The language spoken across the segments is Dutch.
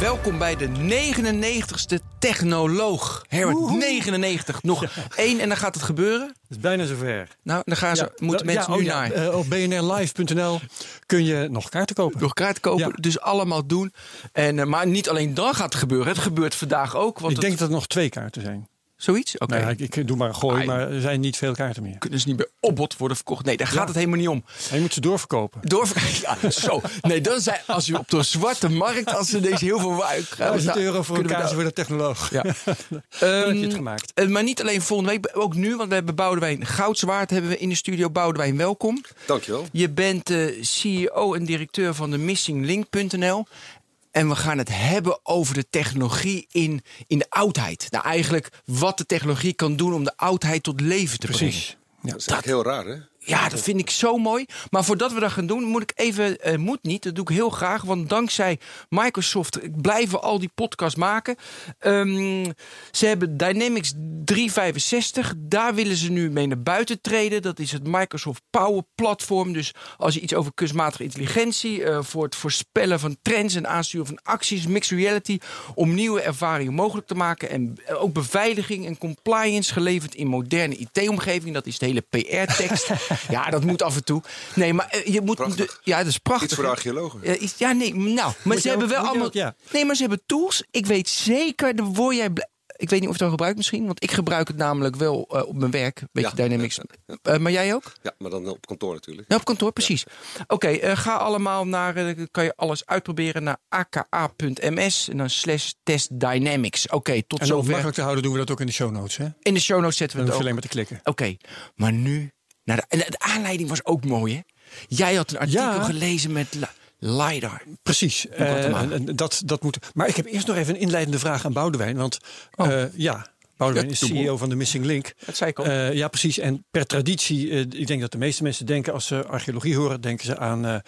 Welkom bij de 99ste Technoloog. Herbert, 99. Nog één en dan gaat het gebeuren. Het is bijna zover. Nou, dan gaan ze, Ja, moeten mensen oh nu naar. eh, op bnrlive.nl kun je nog kaarten kopen. Nog kaart kopen, Ja. dus allemaal doen. En, eh, maar niet alleen dan gaat het gebeuren. Het gebeurt vandaag ook. Want ik denk dat er nog twee kaarten zijn. Zoiets? Oké. Nou ja, ik, ik doe maar een gooi, Ah, maar er zijn niet veel kaarten meer. Kunnen ze niet bij opbod worden verkocht? Nee, daar gaat Ja. het helemaal niet om. En je moet ze doorverkopen. Door, ja, zo. Nee, dan zijn als je op de zwarte markt, als ze deze heel veel waar- 1000 euro voor een we kaartje voor de technoloog. Ja. Dan heb je Ehm, het gemaakt. eh, maar niet alleen volgende week, ook nu, want we hebben Boudewijn Goudzwaard hebben we in de studio. Boudewijn, welkom. Dankjewel. Je bent eh, CEO en directeur van de missinglink.nl. En we gaan het hebben over de technologie in, in de oudheid. Nou, eigenlijk wat de technologie kan doen om de oudheid tot leven te brengen. Precies. Ja. Dat is heel raar, hè? Ja, dat vind ik zo mooi. Maar voordat we dat gaan doen, moet ik even. eh, moet niet, dat doe ik heel graag. Want dankzij Microsoft blijven al die podcasts maken. Ehm, ze hebben Dynamics 365. Daar willen ze nu mee naar buiten treden. Dat is het Microsoft Power Platform. Dus als je iets over kunstmatige intelligentie. eh, voor het voorspellen van trends en aansturen van acties. Mixed reality. Om nieuwe ervaringen mogelijk te maken. En eh, ook beveiliging en compliance geleverd in moderne IT-omgeving. Dat is de hele PR-tekst. ja, dat moet af en toe. Nee, maar eh, je moet. Prachtig. ja, dat is prachtig. Iets voor de archeologen. Ja, iets- ja, nee, nou, maar ze hebben ook- wel allemaal. ook, ja. Nee, maar ze hebben tools. Ik weet zeker, daar word jij. Ik weet niet of je het al gebruikt misschien, want ik gebruik het namelijk wel eh, op mijn werk. Een beetje Ja, Dynamics. ja, ja, Eh, maar jij ook? Ja, maar dan op kantoor natuurlijk. Ja, op kantoor, precies. Oké, eh, ga allemaal naar, kan je alles uitproberen naar aka.ms en dan slash test dynamics. Oké, tot En om het zover. makkelijk te houden doen we dat ook in de show notes. Hè? In de show notes zetten we hoef het ook. alleen maar te klikken. Oké, maar nu. Naar de, en de aanleiding was ook mooi, hè? Jij had een artikel Ja. gelezen met li- LiDAR. Precies. Eh, dat, dat moet. Maar ik heb eerst nog even een inleidende vraag aan Boudewijn. Want Oh. eh, ja, Boudewijn Ja, is. CEO van de Missing Link. Dat zei ik al. Eh, ja, precies. En per traditie, ik denk dat de meeste mensen denken als ze archeologie horen, denken ze aan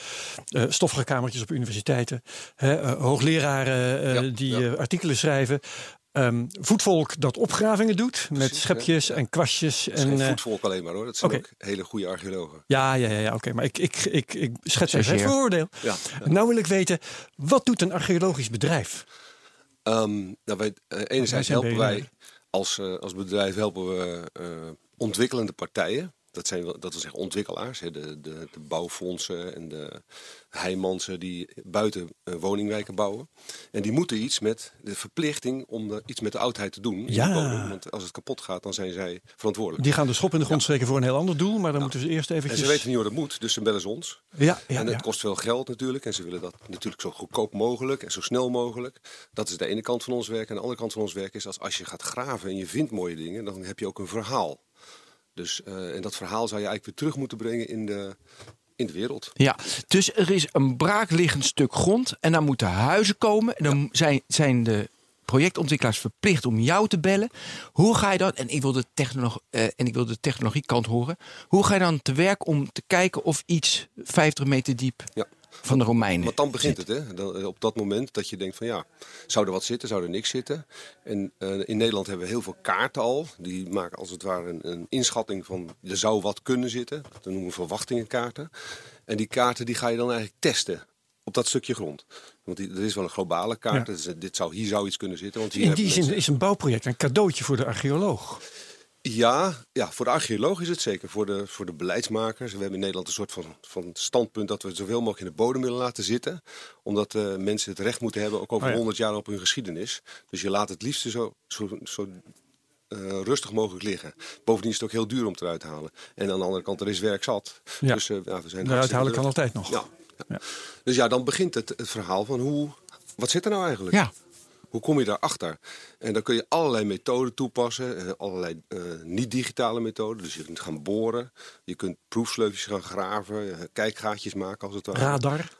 stoffige kamertjes op universiteiten, hè, hoogleraren Ja, die ja. artikelen schrijven. Ehm, voetvolk dat opgravingen doet met schepjes en kwastjes. Het is En, geen eh, voetvolk alleen maar hoor. Dat zijn ook hele goede archeologen. ja, ja, ja, ja oké. Maar ik, ik, ik, ik schets even het vooroordeel. Ja. Nou wil ik weten, wat doet een archeologisch bedrijf? Ehm, nou, wij, eh, enerzijds helpen wij als, eh, als bedrijf helpen we eh, ontwikkelende partijen. Dat zijn dat wil zeggen ontwikkelaars, hè, de, de, de bouwfondsen en de heimansen die buiten eh, woningwijken bouwen. En die moeten iets met de verplichting om iets met de oudheid te doen. in Ja. Want als het kapot gaat, dan zijn zij verantwoordelijk. Die gaan de schop in de grond steken voor een heel ander doel, maar dan moeten ze eerst En eventjes... ze weten niet hoe dat moet, dus ze bellen ons. Ja, ja, en het ja. kost veel geld natuurlijk. En ze willen dat natuurlijk zo goedkoop mogelijk en zo snel mogelijk. Dat is de ene kant van ons werk. En de andere kant van ons werk is als, als je gaat graven en je vindt mooie dingen, dan heb je ook een verhaal. Dus, eh, en dat verhaal zou je eigenlijk weer terug moeten brengen in de, in de wereld. Ja, dus er is een braakliggend stuk grond en dan moeten huizen komen. En dan zijn, zijn de projectontwikkelaars verplicht om jou te bellen. Hoe ga je dat? En ik wil de, technolog, eh, en ik wil de technologiekant horen. Hoe ga je dan te werk om te kijken of iets 50 meter diep Ja. Van de Romeinen Want dan begint zit? het, hè? Dan, eh, op dat moment dat je denkt van ja, zou er wat zitten, zou er niks zitten. En eh, in Nederland hebben we heel veel kaarten al. Die maken als het ware een, een inschatting van er zou wat kunnen zitten. Dat noemen we verwachtingenkaarten. En die kaarten die ga je dan eigenlijk testen op dat stukje grond. Want die, er is wel een globale kaart. Ja. Dus, eh, dit zou, hier zou iets kunnen zitten. Want hier In die zin mensen- is een bouwproject een cadeautje voor de archeoloog. Ja, ja, voor de archeoloog is het zeker. Voor de, voor de beleidsmakers. We hebben in Nederland een soort van, van standpunt dat we het zoveel mogelijk in de bodem willen laten zitten. Omdat eh, mensen het recht moeten hebben, ook over Oh ja. 100 jaar op hun geschiedenis. Dus je laat het liefst zo, zo, zo eh, rustig mogelijk liggen. Bovendien is het ook heel duur om het eruit te halen. En aan de andere kant, er is werk zat. Ja. Dus eh, ja, we zijn Eruit halen kan altijd nog. Ja. Dus ja, dan begint het, het verhaal van hoe, wat zit er nou eigenlijk? Ja. Hoe kom je daarachter? En dan kun je allerlei methoden toepassen, eh, allerlei eh, niet-digitale methoden. Dus je kunt gaan boren, je kunt proefsleufjes gaan graven, eh, kijkgaatjes maken als het ware. Radar.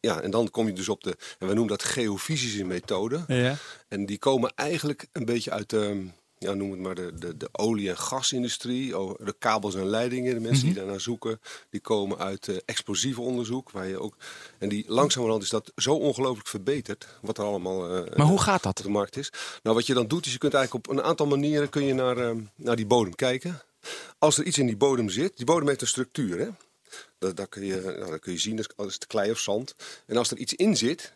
Ja, en dan kom je dus op de, en we noemen dat geofysische methoden. Ja. En die komen eigenlijk een beetje uit de, ja, noem het maar, de, de, de olie- en gasindustrie. oh, De kabels en leidingen, de mensen die daarnaar zoeken. Die komen uit eh explosieve onderzoek. Waar je ook, en die langzamerhand is dat zo ongelooflijk verbeterd. Wat er allemaal eh, Maar hoe gaat op dat? de markt is. Nou, wat je dan doet, is je kunt eigenlijk op een aantal manieren kun je naar, eh, naar die bodem kijken. Als er iets in die bodem zit, die bodem heeft een structuur. Hè? Dat, dat, kun je, nou, dat kun je zien, dat is- het klei of zand. En als er iets in zit,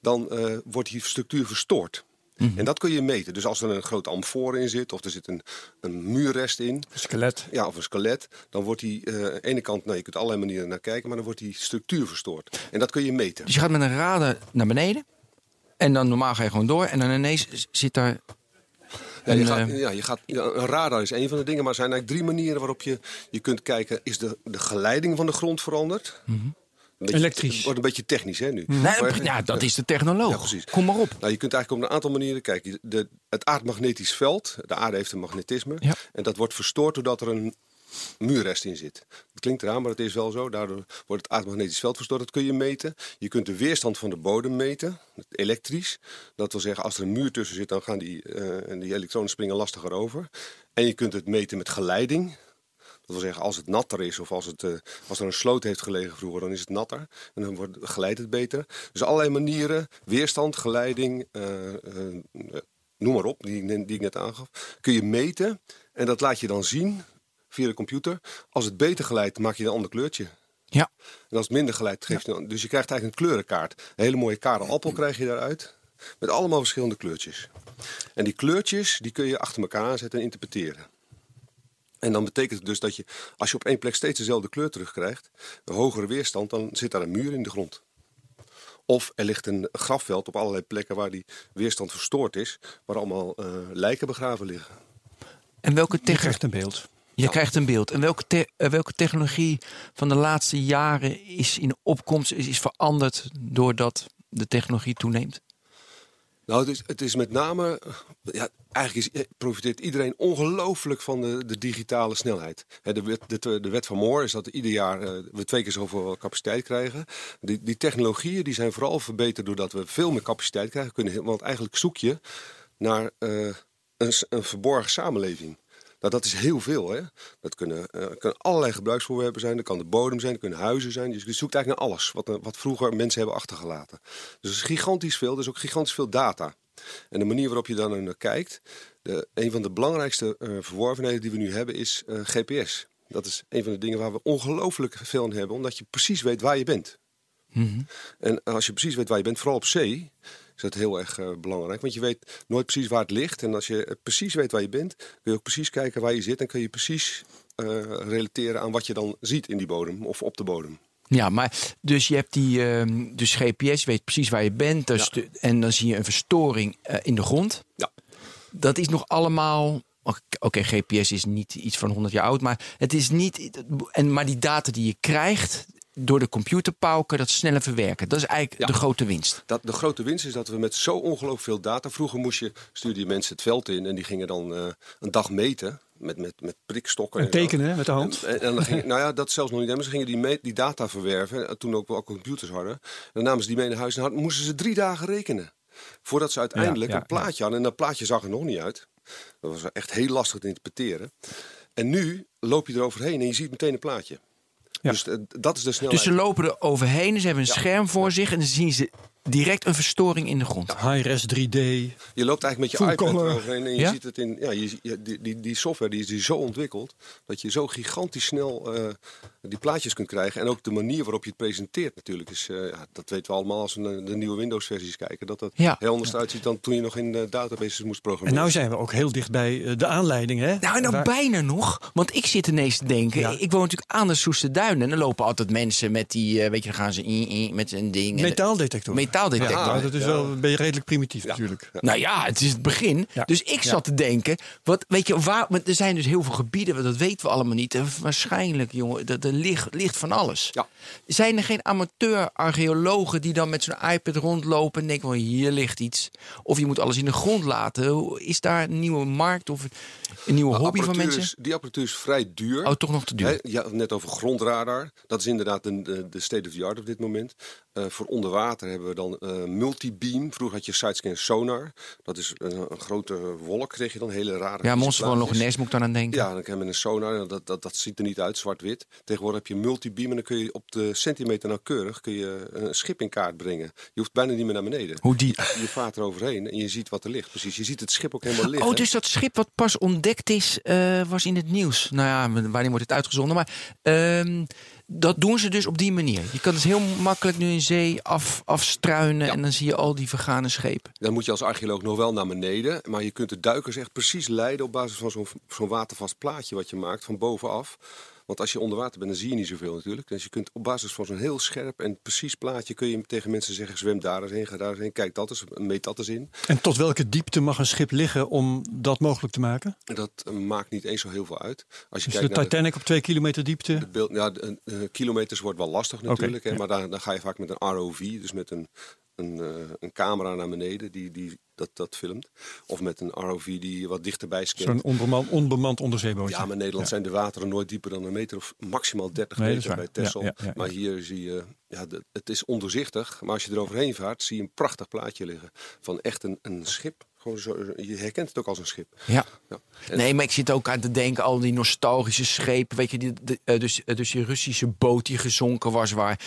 dan wordt die structuur verstoord. En dat kun je meten. Dus als er een grote amfoor in zit, of er zit een, een muurrest in, Skelet. ja, of een skelet, dan wordt die eh, aan de ene kant, nou, je kunt allerlei manieren naar kijken, maar dan wordt die structuur verstoord. En dat kun je meten. Dus je gaat met een radar naar beneden. En dan normaal ga je gewoon door. En dan ineens zit daar... Ja, je een, gaat, eh, ja, je gaat, een radar is een van de dingen, maar er zijn eigenlijk drie manieren waarop je, je kunt kijken: is de, de geleiding van de grond veranderd? Een beetje- Elektrisch. Het wordt een beetje technisch hè, nu. Nee, Maar- ja, dat is de technoloog. Ja, precies. Kom maar op. Nou, je kunt eigenlijk op een aantal manieren kijken. De, het aardmagnetisch veld, de aarde heeft een magnetisme. Ja. En dat wordt verstoord doordat er een muurrest in zit. Het klinkt eraan, maar het is wel zo. Daardoor wordt het aardmagnetisch veld verstoord. Dat kun je meten. Je kunt de weerstand van de bodem meten, elektrisch. Dat wil zeggen, als er een muur tussen zit, dan gaan die, eh, die elektronen springen lastiger over. En je kunt het meten met geleiding. Dat wil zeggen, als het natter is of als, het, eh, als er een sloot heeft gelegen vroeger, dan is het natter. En dan wordt, geleidt het beter. Dus allerlei manieren, weerstand, geleiding, eh, eh, noem maar op, die, ik net- die ik net aangaf, kun je meten. En dat laat je dan zien via de computer. Als het beter geleidt, maak je een ander kleurtje. Ja. En als het minder geleid, geeft je dan. Dus je krijgt eigenlijk een kleurenkaart. Een hele mooie karelappel krijg je daaruit. Met allemaal verschillende kleurtjes. En die kleurtjes die kun je achter elkaar aanzetten en interpreteren. En dan betekent het dus dat je, als je op één plek steeds dezelfde kleur terugkrijgt, een hogere weerstand, dan zit daar een muur in de grond. Of er ligt een grafveld op allerlei plekken waar die weerstand verstoord is, waar allemaal eh, lijken begraven liggen. En welke Je krijgt een beeld. Je krijgt een beeld. En welke, te- eh, welke technologie van de laatste jaren is in opkomst, is, is veranderd doordat de technologie toeneemt? Nou, het is, het is met name. Ja, eigenlijk is, eh, profiteert iedereen ongelooflijk van de, de digitale snelheid. De, wet, de, de wet van Moore is dat ieder jaar eh, we twee keer zoveel capaciteit krijgen. Die, die technologieën die zijn vooral verbeterd doordat we veel meer capaciteit krijgen. Kunnen, want eigenlijk zoek je naar eh, een, een verborgen samenleving. Nou, dat is heel veel. Hè? Dat kunnen, eh, kunnen allerlei gebruiksvoorwerpen zijn. Dat kan de bodem zijn, dat kunnen huizen zijn. Dus je zoekt eigenlijk naar alles wat, eh, wat vroeger mensen hebben achtergelaten. Dus is gigantisch veel. Er is ook gigantisch veel data. En de manier waarop je dan naar kijkt. De, een van de belangrijkste eh, verworvenheden die we nu hebben is GPS. Dat is een van de dingen waar we ongelooflijk veel aan hebben. Omdat je precies weet waar je bent. En als je precies weet waar je bent, vooral op zee, is dat heel erg eh, belangrijk. Want je weet nooit precies waar het ligt. En als je eh, precies weet waar je bent, kun je ook precies kijken waar je zit. En kun je precies eh, relateren aan wat je dan ziet in die bodem of op de bodem. Ja, maar dus je hebt die ehm, dus GPS, weet precies waar je bent. Dus de- en dan zie je een verstoring in de grond. Ja. Dat is nog allemaal. Oké, GPS is niet iets van 100 jaar oud, maar het is niet. En, maar die data die je krijgt door de computerpauken, dat sneller verwerken. Dat is eigenlijk Ja. de grote winst. Dat, de grote winst is dat we met zo ongelooflijk veel data. Vroeger moest je, stuurde je mensen het veld in en die gingen dan eh, een dag meten. Met, met, met prikstokken. En tekenen met de hand. En, en dan ging, nou ja, dat zelfs nog niet. Maar ze gingen die, die data verwerven. en Toen ook wel computers hadden. En dan namen ze die mee naar huis. En dan moesten ze drie dagen rekenen. Voordat ze uiteindelijk Ja, ja, een plaatje hadden. En dat plaatje zag er nog niet uit. Dat was echt heel lastig te interpreteren. En nu loop je eroverheen en je ziet meteen een plaatje. Ja. Dus eh, dat is de snelheid. Dus ze lopen er overheen, ze hebben een scherm voor zich en dan zien ze direct een verstoring in de grond. High-res 3D. Je loopt eigenlijk met je Full iPad eroverheen en je Ja? ziet het in. Ja, je, je- die, die, die software die is die zo ontwikkeld dat je zo gigantisch snel eh, die plaatjes kunt krijgen. En ook de manier waarop je het presenteert natuurlijk is. eh, ja, dat weten we allemaal als we naar de nieuwe Windows-versies kijken. Dat dat Ja. heel anders eruit ziet dan toen je nog in de databases moest En programmeren. nou zijn we ook heel dicht bij eh, de aanleiding. Hè? Nou, nou Waar- bijna nog. Want ik zit ineens te denken. Ja. Ik woon natuurlijk aan de Soeste Duinen. En dan lopen altijd mensen met die. weet je, dan gaan ze in, in, met een ding. en- Metaaldetector. Metaaldetector. Ja, dat is wel ben je redelijk primitief natuurlijk. Nou ja, het is het begin. Ja. Dus ik zat te denken, wat, weet je, waar, er zijn dus heel veel gebieden, dat weten we allemaal niet. En waarschijnlijk, jongen, dat er ligt, ligt van alles. Ja. Zijn er geen amateur-archeologen die dan met zo'n iPad rondlopen en denken, van hier ligt iets. Of je moet alles in de grond laten. Is daar een nieuwe markt of een nieuwe Nou, hobby van apparatuur mensen? Is, die apparatuur is vrij duur. Oh, toch nog te duur. Het net over grondradar. Dat is inderdaad de, de, de state of the art op dit moment. Eh, voor onder water hebben we dan eh, multibeam. Vroeger had je sidescan sonar. Dat is een, een grote wolk, kreeg je dan hele rare Ja, monster van. Loch moet ik dan aan denken. Ja, dan kan je een sonar, dat, dat, dat ziet er niet uit, zwart-wit. Tegenwoordig heb je multibeam en dan kun je op de centimeter nauwkeurig kun je een schip in kaart brengen. Je hoeft bijna niet meer naar beneden. Hoe die... Je vaart er overheen en je ziet wat er ligt. Precies, je ziet het schip ook helemaal liggen. Oh, dus dat schip wat pas ontdekt is, eh, was in het nieuws. Nou ja, wanneer wordt het uitgezonden? Maar ehm, dat doen ze dus op die manier. Je kan dus heel makkelijk nu in zee af, afstruinen en dan zie je al die vergane schepen. Dan moet je als archeoloog nog wel naar beneden. Maar je kunt de duikers echt precies leiden op basis van zo'n zo'n watervast plaatje wat je maakt van bovenaf. Want als je onder water bent, dan zie je niet zoveel natuurlijk. Dus je kunt op basis van zo'n heel scherp en precies plaatje... kun je tegen mensen zeggen, zwem daar eens heen, ga daar eens heen. Kijk dat eens, meet dat eens in. En tot welke diepte mag een schip liggen om dat mogelijk te maken? En dat eh, maakt niet eens zo heel veel uit. Als je Dus de kijkt naar de- Titanic op twee kilometer diepte? beeld, ja, de, kilometers wordt wel lastig natuurlijk. hè, ja. Maar daar, dan ga je vaak met een ROV, dus met een, een, eh, een camera naar beneden die, die dat, dat filmt. Of met een ROV die wat dichterbij scant. Zo'n onbemand, onbemand onderzeebootje. Ja, maar in Nederland Ja. zijn de wateren nooit dieper dan een meter of maximaal 30 Nee, dat is meter bij Texel. Ja, ja, ja, maar ja. hier zie je, ja, de- het is ondoorzichtig. Maar als je eroverheen vaart, zie je een prachtig plaatje liggen. Van echt een, een schip. Gewoon zo, je herkent het ook als een schip. Ja. Nee, maar ik zit ook aan te denken, al die nostalgische schepen. Weet je, die, de- eh, dus, eh, dus die Russische boot die gezonken was, waar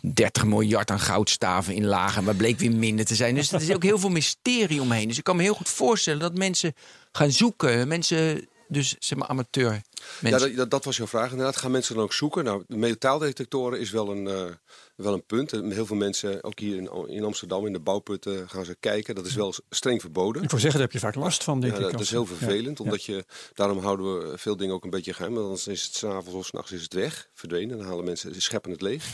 30 miljard aan goudstaven in lagen. Maar bleek weer minder te zijn. Dus er is ook heel veel mysterie omheen. Dus ik kan me heel goed voorstellen dat mensen gaan zoeken. Mensen, dus zeg maar amateur. Ja, Mensen. dat, dat, dat was jouw vraag inderdaad. Gaan mensen dan ook zoeken? Nou, de metaaldetectoren is wel een, eh, wel een punt. En Heel veel mensen, ook hier in, in Amsterdam, in de bouwputten, gaan ze kijken. Dat is wel streng verboden. Ik wil zeggen, daar heb je vaak last van, denk Ja, ik. dat, is heel vervelend, Ja. omdat je, daarom houden we veel dingen ook een beetje geheim. Want anders is het s'avonds of s'nachts is het weg, verdwenen. Dan halen mensen, ze scheppen het leeg.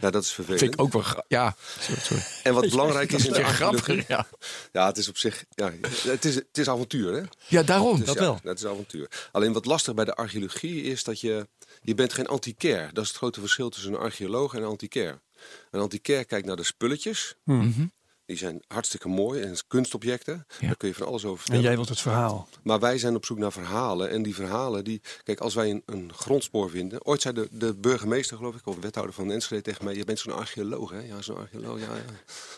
Ja, dat is vervelend. vind ik ook wel... Ja, sorry, sorry. En wat belangrijk is in de grappig, ja. Ja, het is op zich... Ja, het, is, het is avontuur, hè? Ja, daarom. Dus Dat ja, wel. Dat is avontuur. Alleen wat lastig bij de archeologie is dat je... Je bent geen antiquair. Dat is het grote verschil tussen een archeoloog en een antiquair. Een antiquair kijkt naar de spulletjes. Mhm. Die zijn hartstikke mooi en kunstobjecten. Ja. Daar kun je van alles over En vertellen. jij wilt het verhaal. Maar wij zijn op zoek naar verhalen. En die verhalen, die, kijk, als wij een, een grondspoor vinden. Ooit zei de, de burgemeester, geloof ik, of wethouder van Enschede tegen mij: Je bent zo'n archeoloog, hè? Ja, zo'n archeoloog, ja, ja.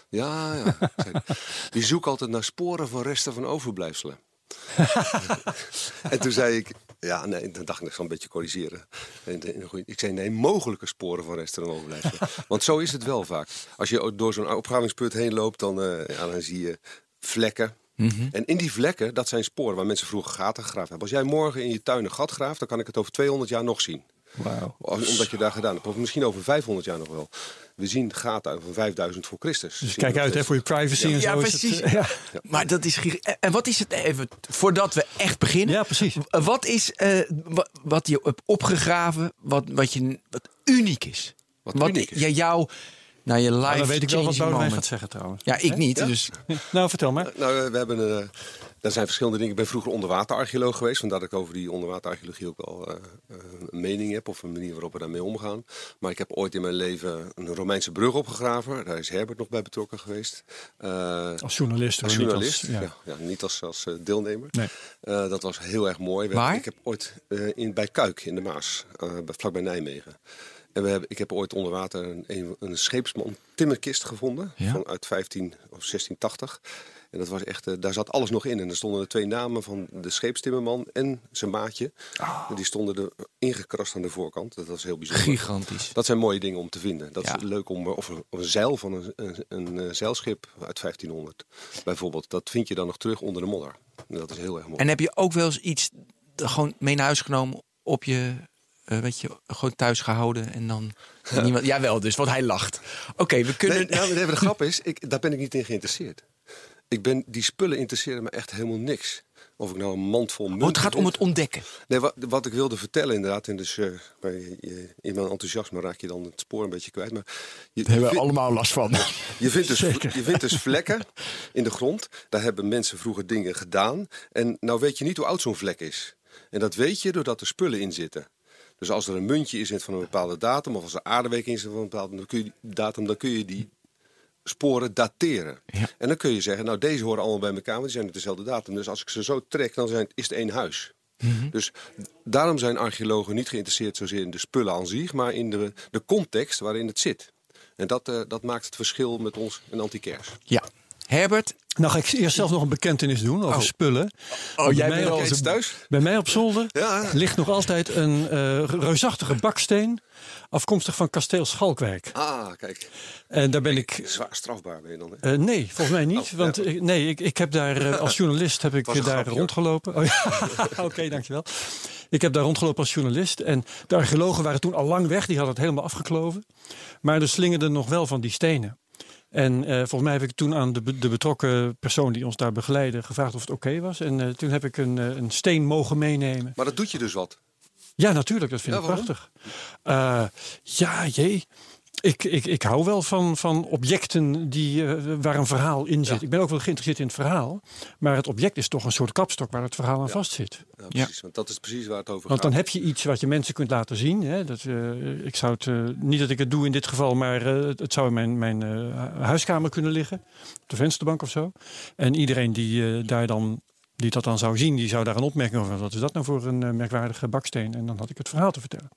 Ja, ja. Die zoekt altijd naar sporen van resten van overblijfselen. en toen zei ik. Ja, nee, dan dacht ik, ik zal een beetje corrigeren. Ik zei, nee, mogelijke sporen van overblijfselen. Want zo is het wel vaak. Als je door zo'n opgravingsput heen loopt, dan, eh, ja, dan zie je vlekken. En in die vlekken, dat zijn sporen waar mensen vroeger gaten gegraven hebben. Als jij morgen in je tuin een gat graaft, dan kan ik het over 200 jaar nog zien. Wauw. Omdat je daar gedaan hebt. Of misschien over 500 jaar nog wel. We zien gaten uit van 5000 voor Christus. Dus kijk uit hè, voor je privacy en Ja, zo. is het, precies. eh, ja. Maar dat is... giga- En wat is het even, voordat we echt beginnen. ja, precies. Wat is eh, wa- wat je hebt opgegraven, wat, wat, je, wat uniek is? Wat wat uniek is? Ja, jou, nou je live dan weet ik wel wat Boudewijn gaat zeggen trouwens. Ja, ik niet. Ja? Dus Nou, vertel maar. Nou, we hebben eh er zijn verschillende dingen. Ik ben vroeger onderwaterarcheoloog geweest. Vandaar dat ik over die onderwaterarcheologie ook wel eh, eh, een mening heb. Of een manier waarop we daarmee omgaan. Maar ik heb ooit in mijn leven een Romeinse brug opgegraven. Daar is Herbert nog bij betrokken geweest. Eh, Als journalist. als hoor, niet journalist. ja. ja. Ja, niet als, als deelnemer. Nee. Eh, dat was heel erg mooi. Waar? ik heb ooit eh, in, bij Kuik in de Maas, eh, bij- vlakbij Nijmegen. En we hebben, ik heb ooit onder water een, een, een scheepsman timmerkist gevonden. Ja? Van uit 15 of 1680. En dat was echt, eh, daar zat alles nog in. En er stonden de twee namen van de scheepstimmerman en zijn maatje. Ah. En die stonden er ingekrast aan de voorkant. Dat was heel bijzonder. gigantisch. Dat zijn mooie dingen om te vinden. Dat Ja. is leuk om, of een, of een zeil van een, een, een eh, zeilschip uit 1500 bijvoorbeeld. Dat vind je dan nog terug onder de modder. En dat is heel erg mooi. En heb je ook wel eens iets gewoon mee naar huis genomen op je, eh, weet je, gewoon thuis gehouden en dan niemand. Jawel, dus, want hij lacht. Oké, we kunnen. Nee, nou, nee, de grap is, ik, daar ben ik niet in geïnteresseerd. Ik ben, die spullen interesseren me echt helemaal niks. Of ik nou een mand vol munten Oh, het gaat om het ontdekken. Nee, wat, wat ik wilde vertellen inderdaad, en dus eh, bij, je- in mijn enthousiasme raak je dan het spoor een beetje kwijt. Maar je, Daar hebben we allemaal last van. je, vindt dus, je vindt dus vlekken in de grond. Daar hebben mensen vroeger dingen gedaan. En nou weet je niet hoe oud zo'n vlek is. En dat weet je doordat er spullen in zitten. Dus als er een muntje in zit van een bepaalde datum, of als er aardewerk in zit van een bepaalde dan kun je, datum, dan kun je die sporen dateren. Ja. En dan kun je zeggen, nou deze horen allemaal bij elkaar, want die zijn op dezelfde datum. Dus als ik ze zo trek, dan zijn, is het één huis. Mhm. Dus daarom zijn archeologen niet geïnteresseerd zozeer in de spullen aan zich, maar in de, de context waarin het zit. En dat, eh, dat maakt het verschil met ons en anti-kers. Ja. Herbert, Nou ga ik eerst zelf nog een bekentenis doen over Oh. spullen. oh, jij bent al eens thuis. Bij mij op zolder Ja. ligt nog altijd een eh, reusachtige baksteen. Afkomstig van kasteel Schalkwijk. Ah, kijk. En daar ben ik... Zwaar strafbaar ben je dan. Hè? eh, nee, volgens mij niet. Oh, want ik- nee, ik, ik heb daar eh, als journalist heb ik daar rondgelopen. Oh, ja. Oké, dankjewel. Ik heb daar rondgelopen als journalist. En de archeologen waren toen al lang weg. Die hadden het helemaal afgekloven. Maar er slingerden nog wel van die stenen. En eh, volgens mij heb ik toen aan de, de betrokken persoon die ons daar begeleidde gevraagd of het oké was. En eh, toen heb ik een, eh, een steen mogen meenemen. Maar dat doet je dus wat. Ja, natuurlijk. Dat vind Ja, ik waarom? prachtig. Ja, jee. Ik, ik, ik hou wel van, van objecten die, eh, waar een verhaal in zit. Ja. Ik ben ook wel geïnteresseerd in het verhaal. Maar het object is toch een soort kapstok waar het verhaal aan Ja. vastzit. Ja, precies. Want dat is precies waar het over Want gaat. dan heb je iets wat je mensen kunt laten zien. Hè. Dat, eh, ik zou het, eh, niet dat ik het doe in dit geval, maar eh, het- zou in mijn, mijn eh, huiskamer kunnen liggen. Op de vensterbank of zo. En iedereen die, eh, daar dan, die dat dan zou zien, die zou daar een opmerking over hebben. Wat is dat nou voor een eh, merkwaardige baksteen? En dan had ik het verhaal te vertellen.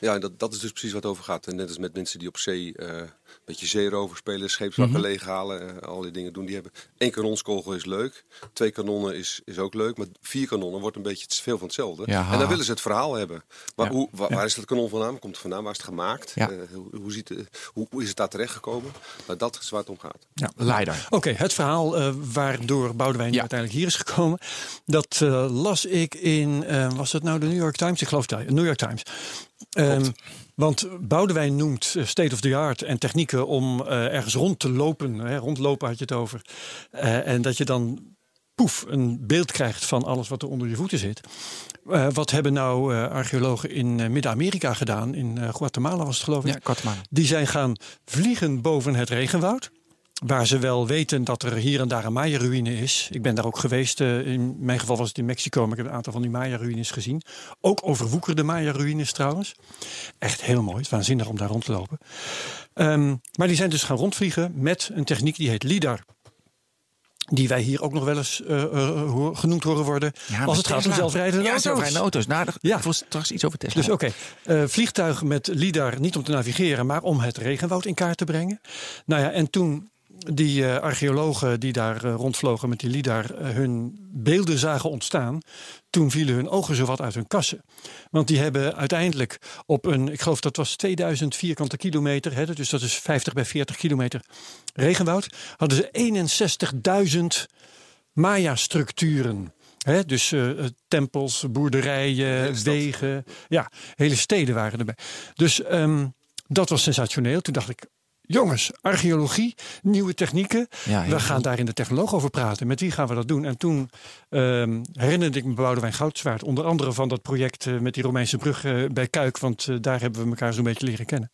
Ja, en dat, dat is dus precies wat het over gaat. En net als met mensen die op zee eh, beetje zeerover spelen, scheepswrakken leeghalen, eh, al die dingen doen. Die hebben één kanonskogel is leuk, twee kanonnen is, is ook leuk, maar vier kanonnen wordt een beetje te veel van hetzelfde. Ja. En dan willen ze het verhaal hebben. Maar Ja. hoe, wa- waar is dat kanon vandaan? Komt het vandaan? Waar is het gemaakt? Ja. Eh, hoe, hoe, ziet het, hoe, hoe is het daar terechtgekomen? Nou, dat is waar het om gaat. Ja. Leider. Oké, het verhaal eh, waardoor Boudewijn Ja. uiteindelijk hier is gekomen. Dat eh, las ik in, eh, was dat nou de New York Times? Ik geloof het, ja, New York Times. Ehm, want Boudewijn noemt eh, state of the art en technieken om eh, ergens rond te lopen. Hè, rondlopen had je het over. Eh, en dat je dan poef een beeld krijgt van alles wat er onder je voeten zit. Wat hebben nou archeologen in Midden-Amerika gedaan? In Guatemala was het geloof ik. Ja, Guatemala. Die zijn gaan vliegen boven het regenwoud. Waar ze wel weten dat er hier en daar een Maya-ruïne is. Ik ben daar ook geweest. eh, in mijn geval was het in Mexico, maar ik heb een aantal van die Maya-ruïnes gezien. Ook overwoekerde Maya-ruïnes trouwens. Echt heel mooi. Het is waanzinnig om daar rond te lopen. Ehm, maar die zijn dus gaan rondvliegen met een techniek die heet LIDAR. Die wij hier ook nog wel eens eh, eh, genoemd horen worden. als het gaat om zelfrijdende ja, auto's. zelfrijdende auto's. Nou, Ja. ik straks iets over Tesla. Dus oké, eh, vliegtuigen met LIDAR niet om te navigeren, maar om het regenwoud in kaart te brengen. Nou ja, en toen die eh, archeologen die daar eh, rondvlogen met die LIDAR eh, hun beelden zagen ontstaan, toen vielen hun ogen zowat uit hun kassen. Want die hebben uiteindelijk op een, ik geloof dat was 2000 vierkante kilometer, hè, dus dat is 50 bij 40 kilometer regenwoud, hadden ze 61.000 Maya-structuren. Hè, dus tempels, boerderijen, wegen. Ja, hele steden waren erbij. Dus ehm, dat was sensationeel. Toen dacht ik, jongens, archeologie, nieuwe technieken. Ja, we gaan daar in de technoloog over praten. Met wie gaan we dat doen? En toen ehm, herinnerde ik me Boudewijn Goudzwaard. Onder andere van dat project eh, met die Romeinse brug eh, bij Kuik. Want eh, daar hebben we elkaar zo'n beetje leren kennen.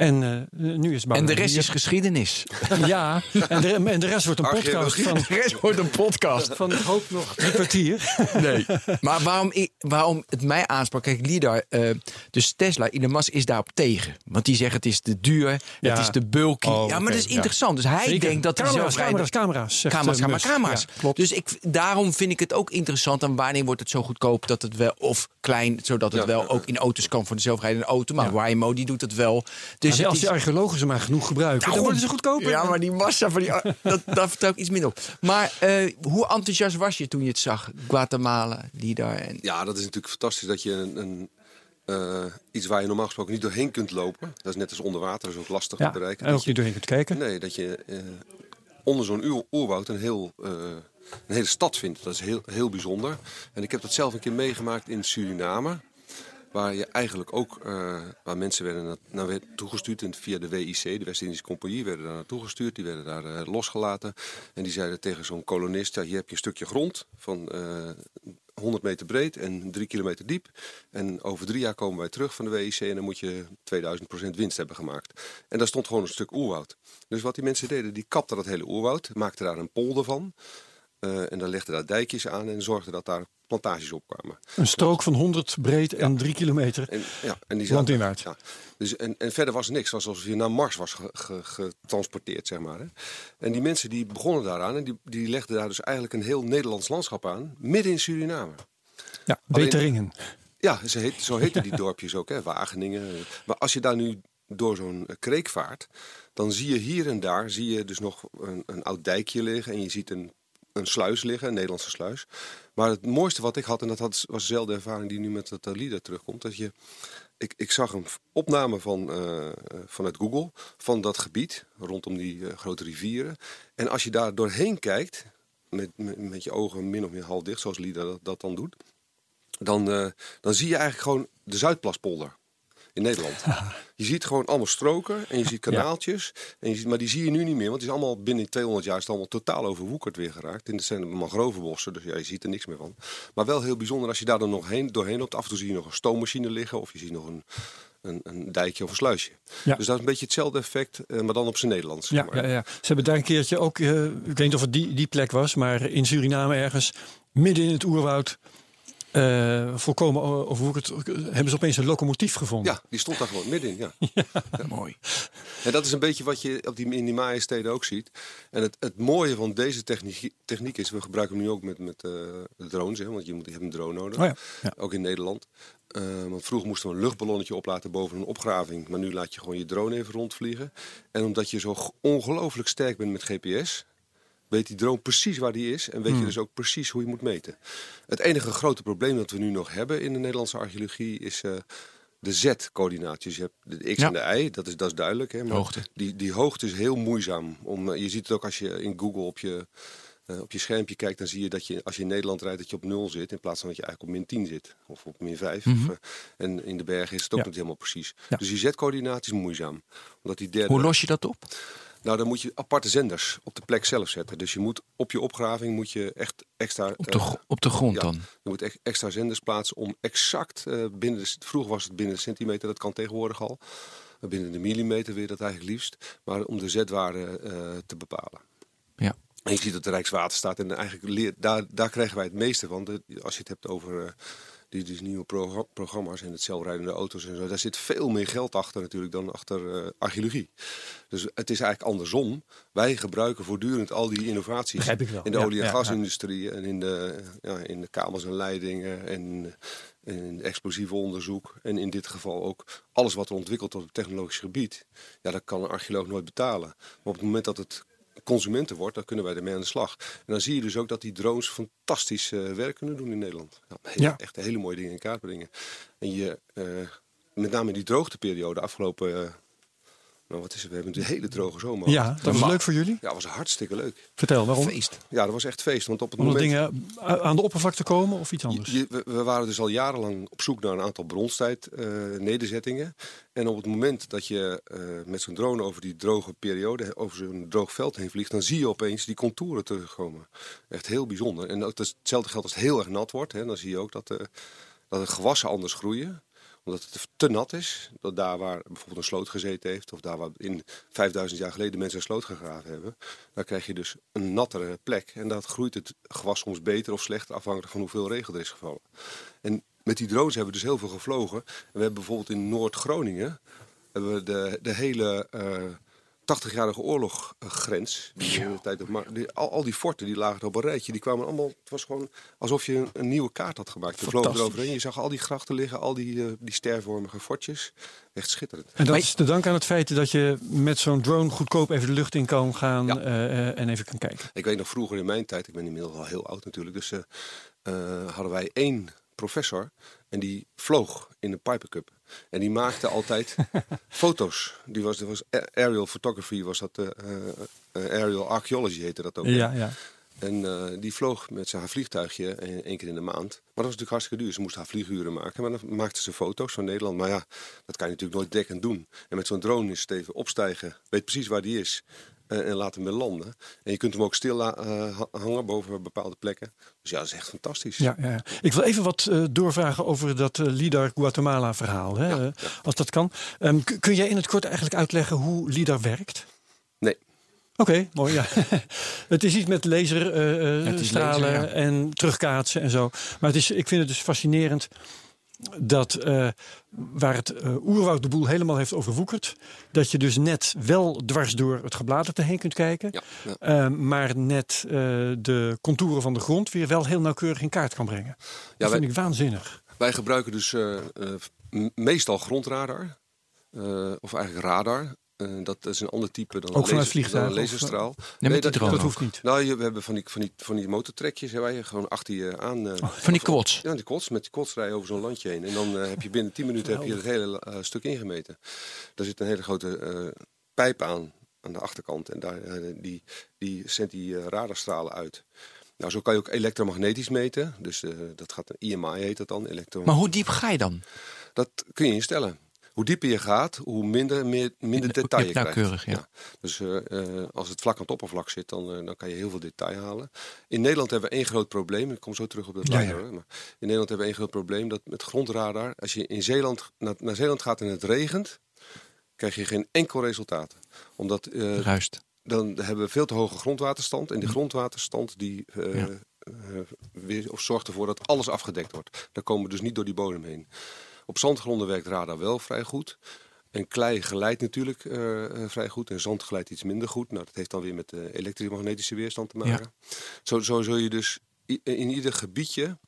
En eh, nu is en de rest is geschiedenis. Ja, en de, en de rest wordt een podcast van, De rest wordt een podcast. van ik hoop nog drie kwartier. Nee. Maar waarom, waarom het mij aansprak, kijk, LIDAR, eh, dus Tesla, Elon Musk is daarop tegen. Want die zeggen het is te duur, Ja. het is te bulky. Oh, ja, maar oké, dat is ja. interessant. Dus hij Zeker. denkt dat hij camera's, zelf camera's, camera's. zegt, Camera's, eh, camera's, Musk. camera's. Ja, klopt. Dus ik, daarom vind ik het ook interessant. En wanneer wordt het zo goedkoop dat het wel, of klein, zodat het Ja. wel ook in auto's kan voor de zelfrijdende auto. Maar Ja. Waymo die doet het wel. Dus Als, die archeologen ze maar genoeg gebruiken, dan worden ze goedkoper. ja, maar die massa van die. dat, daar vertel ik iets minder op. Maar eh, hoe enthousiast was je toen je het zag? Guatemala, LIDAR. En... Ja, dat is natuurlijk fantastisch dat je een, een, eh, iets waar je normaal gesproken niet doorheen kunt lopen. Dat is net als onder water, dat is ook lastig Ja, te bereiken. en ook niet doorheen kunt kijken. Nee, dat je eh, onder zo'n oer- oerwoud een, heel, eh, een hele stad vindt. Dat is heel, heel bijzonder. En ik heb dat zelf een keer meegemaakt in Suriname. Waar je eigenlijk ook, eh, waar mensen werden na- naar werd toegestuurd via de WIC, de West-Indische Compagnie, werden daar naartoe gestuurd. Die werden daar eh, losgelaten. En die zeiden tegen zo'n kolonist, ja, hier heb je een stukje grond van eh 100 meter breed en 3 kilometer diep. En over drie jaar komen wij terug van de WIC en dan moet je 2000% winst hebben gemaakt. En daar stond gewoon een stuk oerwoud. Dus wat die mensen deden, die kapten dat hele oerwoud, maakten daar een polder van. Eh, en dan legden daar dijkjes aan en zorgden dat daar plantages opkwamen. Een strook van 100 breed en 3 kilometer. En, ja, en die Landinwaarts. Ja. Dus, en, en verder was er niks. Was alsof je naar Mars was ge- ge- getransporteerd, zeg maar. Hè. En die mensen die begonnen daaraan en die, die legden daar dus eigenlijk een heel Nederlands landschap aan. Midden in Suriname. Ja, Weteringen. Ja, ze heet, zo heten die dorpjes ook, hè, Wageningen. Maar als je daar nu door zo'n kreek vaart, dan zie je hier en daar zie je dus nog een, een oud dijkje liggen en je ziet een, een sluis liggen, een Nederlandse sluis. Maar het mooiste wat ik had, en dat had, was dezelfde ervaring die nu met het Alida terugkomt, dat je ik, ik zag een opname van, uh, vanuit Google van dat gebied rondom die grote rivieren. En als je daar doorheen kijkt, met, met, je ogen min of meer half dicht, zoals Lida dat, dan doet, dan, dan zie je eigenlijk gewoon de Zuidplaspolder in Nederland. Je ziet gewoon allemaal stroken en je ziet kanaaltjes. En je ziet, maar die zie je nu niet meer, want het is allemaal binnen 200 jaar is het allemaal totaal overwoekerd weer geraakt. In de zijn mangrovenbossen, dus ja, je ziet er niks meer van. Maar wel heel bijzonder als je daar dan nog heen, doorheen loopt. Af en toe zie je nog een stoommachine liggen of je ziet nog een, een, een dijkje of een sluisje. Ja. Dus dat is een beetje hetzelfde effect, eh, maar dan op zijn Nederlands. Ja, ja, ja. Ze hebben daar een keertje ook, uh, ik weet niet of het die, die plek was, maar in Suriname ergens, midden in het oerwoud, uh, volkomen overwoekerd, hebben ze opeens een locomotief gevonden. Ja, die stond daar gewoon middenin. Ja. ja. Mooi. En dat is een beetje wat je op die, in die Maya-steden ook ziet. En het, het mooie van deze techniek, techniek is, we gebruiken hem nu ook met, met uh, drones, hè, want je, moet, je hebt een drone nodig. Oh ja. Ja. Ook in Nederland. Uh, want vroeger moesten we een luchtballonnetje oplaten boven een opgraving. Maar nu laat je gewoon je drone even rondvliegen. En omdat je zo ongelooflijk sterk bent met GPS, weet die drone precies waar die is en weet Hmm. je dus ook precies hoe je moet meten. Het enige grote probleem dat we nu nog hebben in de Nederlandse archeologie is uh, de Z-coördinaatjes. Je hebt de X Ja. en de Y, dat is, dat is duidelijk. Hè, maar Hoogte. Die, die hoogte is heel moeizaam. Om, uh, je ziet het ook als je in Google op je, uh, op je schermpje kijkt, dan zie je dat je als je in Nederland rijdt dat je op 0 zit in plaats van dat je eigenlijk op min 10 zit of op min 5. Mhm. Of, en in de bergen is het ook Ja. niet helemaal precies. Ja. Dus die Z-coördinaat is moeizaam. Omdat die derde, Hoe los je dat op? Nou, dan moet je aparte zenders op de plek zelf zetten. Dus je moet op je opgraving moet je echt extra. Op de, eh, op de grond ja. dan? je moet echt extra zenders plaatsen om exact eh, binnen de. Vroeger was het binnen de centimeter, dat kan tegenwoordig al. Binnen de millimeter weer dat eigenlijk liefst. Maar om de z-waarde eh, te bepalen. Ja. En je ziet dat de Rijkswaterstaat en eigenlijk leert, daar, daar krijgen wij het meeste van. De, als je het hebt over die, die nieuwe pro- programma's en het zelfrijdende auto's en zo. Daar zit veel meer geld achter natuurlijk dan achter eh, archeologie. Dus het is eigenlijk andersom. Wij gebruiken voortdurend al die innovaties in de Ja, olie- en ja, gasindustrie en in de, ja, in de kabels en leidingen en en in explosieve onderzoek. En in dit geval ook alles wat er ontwikkelt op het technologisch gebied. Ja, dat kan een archeoloog nooit betalen. Maar op het moment dat het consumenten wordt, dan kunnen wij ermee aan de slag. En dan zie je dus ook dat die drones fantastisch eh, werk kunnen doen in Nederland. Ja, heel- Ja. Echt hele mooie dingen in kaart brengen. En je, eh, met name in die droogteperiode, afgelopen, eh, nou wat is het, we hebben een hele droge zomer. Ja, dat was leuk voor jullie. Ja, dat was hartstikke leuk. Vertel, waarom? Feest. Ja, dat was echt feest. Want op het Omdat moment... dingen a- aan de oppervlakte komen of iets anders? Je- we, we waren dus al jarenlang op zoek naar een aantal bronstijd eh, nederzettingen. En op het moment dat je eh, met zo'n drone over die droge periode, over zo'n droog veld heen vliegt, dan zie je opeens die contouren terugkomen. Echt heel bijzonder. En hetzelfde geldt als het heel erg nat wordt. Hè, dan zie je ook dat, eh, dat de gewassen anders groeien omdat het te nat is. Dat daar waar bijvoorbeeld een sloot gezeten heeft. Of daar waar in 5000 jaar geleden mensen een sloot gegraven hebben. Daar krijg je dus een nattere plek. En dat groeit het gewas soms beter of slechter. Afhankelijk van hoeveel regen er is gevallen. En met die drones hebben we dus heel veel gevlogen. En we hebben bijvoorbeeld in Noord-Groningen. Hebben we de, de hele eh 80-jarige oorloggrens. De tijd, al, al die forten die lagen op een rijtje. Die kwamen allemaal. Het was gewoon alsof je een, een nieuwe kaart had gemaakt. Je vloog Fantastisch. eroverheen. Je zag al die grachten liggen. Al die, eh, die stervormige fortjes. Echt schitterend. En dat Maar- is te danken aan het feit dat je met zo'n drone goedkoop even de lucht in kan gaan Ja. eh, eh, en even kan kijken. Ik weet nog vroeger in mijn tijd, ik ben inmiddels al heel oud natuurlijk, dus hadden wij één professor en die vloog in de Piper Cup. En die maakte altijd foto's. Die was, was aerial photography, was dat, eh, eh, aerial archaeology heette dat ook. Ja, ja. En eh, die vloog met zijn haar vliegtuigje eh, één keer in de maand. Maar dat was natuurlijk hartstikke duur. Ze moest haar vlieguren maken. Maar dan maakte ze foto's van Nederland. Maar ja, dat kan je natuurlijk nooit dekkend doen. En met zo'n drone is het even opstijgen. Weet precies waar die is. Eh, en laat hem weer landen. En je kunt hem ook stil eh, ha- hangen boven bepaalde plekken. Dus ja, dat is echt fantastisch. Ja, ja, ja. Ik wil even wat eh, doorvragen over dat eh, LIDAR Guatemala verhaal. Hè? Ja, Als dat kan. Ehm, kun jij in het kort eigenlijk uitleggen hoe LIDAR werkt? Nee. Oké, mooi. Ja. het is iets met laserstralen is stralen laser, ja. en terugkaatsen en zo. Maar het is, ik vind het dus fascinerend dat eh, waar het eh, oerwoud de boel helemaal heeft overwoekerd, dat je dus net wel dwars door het gebladerte heen kunt kijken, Ja, ja. eh, maar net de contouren van de grond weer wel heel nauwkeurig in kaart kan brengen. Dat wij- vind ik waanzinnig. Wij gebruiken dus meestal grondradar. of eigenlijk radar. Eh, dat is een ander type dan Ook laser- dan een of, laserstraal. met die dat, hoeft niet. Nou, je, we hebben van die, van die, van die motortrekjes je gewoon achter je aan... eh, Van die quads. Ja, die kots. Met die kots rij je over zo'n landje heen. En dan eh, heb je binnen 10 minuten heb je het hele eh, stuk ingemeten. Daar zit een hele grote eh, pijp aan, aan de achterkant. En daar, eh, die, die zendt die eh, radarstralen uit. Nou, zo kan je ook elektromagnetisch meten. Dus eh, dat gaat een IMI heet dat dan. Elektro Maar hoe diep ga je dan? dat kun je instellen. Hoe dieper je gaat, hoe minder, meer, minder detail je krijgt. ja. Dus eh, eh, als het vlak aan het oppervlak zit, dan, eh, dan kan je heel veel detail halen. In Nederland hebben we één groot probleem. Ik kom zo terug op dat Ja, later. ja. Maar in Nederland hebben we één groot probleem. Dat met grondradar, als je in Zeeland, naar, naar Zeeland gaat en het regent, krijg je geen enkel resultaat. Omdat Ruist. dan hebben we veel te hoge grondwaterstand. En die grondwaterstand die, Mm. Ja. eh, weer, of zorgt ervoor dat alles afgedekt wordt. Daar komen we dus niet door die bodem heen. Op zandgronden werkt radar wel vrij goed. En klei glijdt natuurlijk eh, eh, vrij goed. En zand glijdt iets minder goed. Nou, dat heeft dan weer met de elektromagnetische weerstand te maken. Zo, zo zul je dus in ieder gebiedje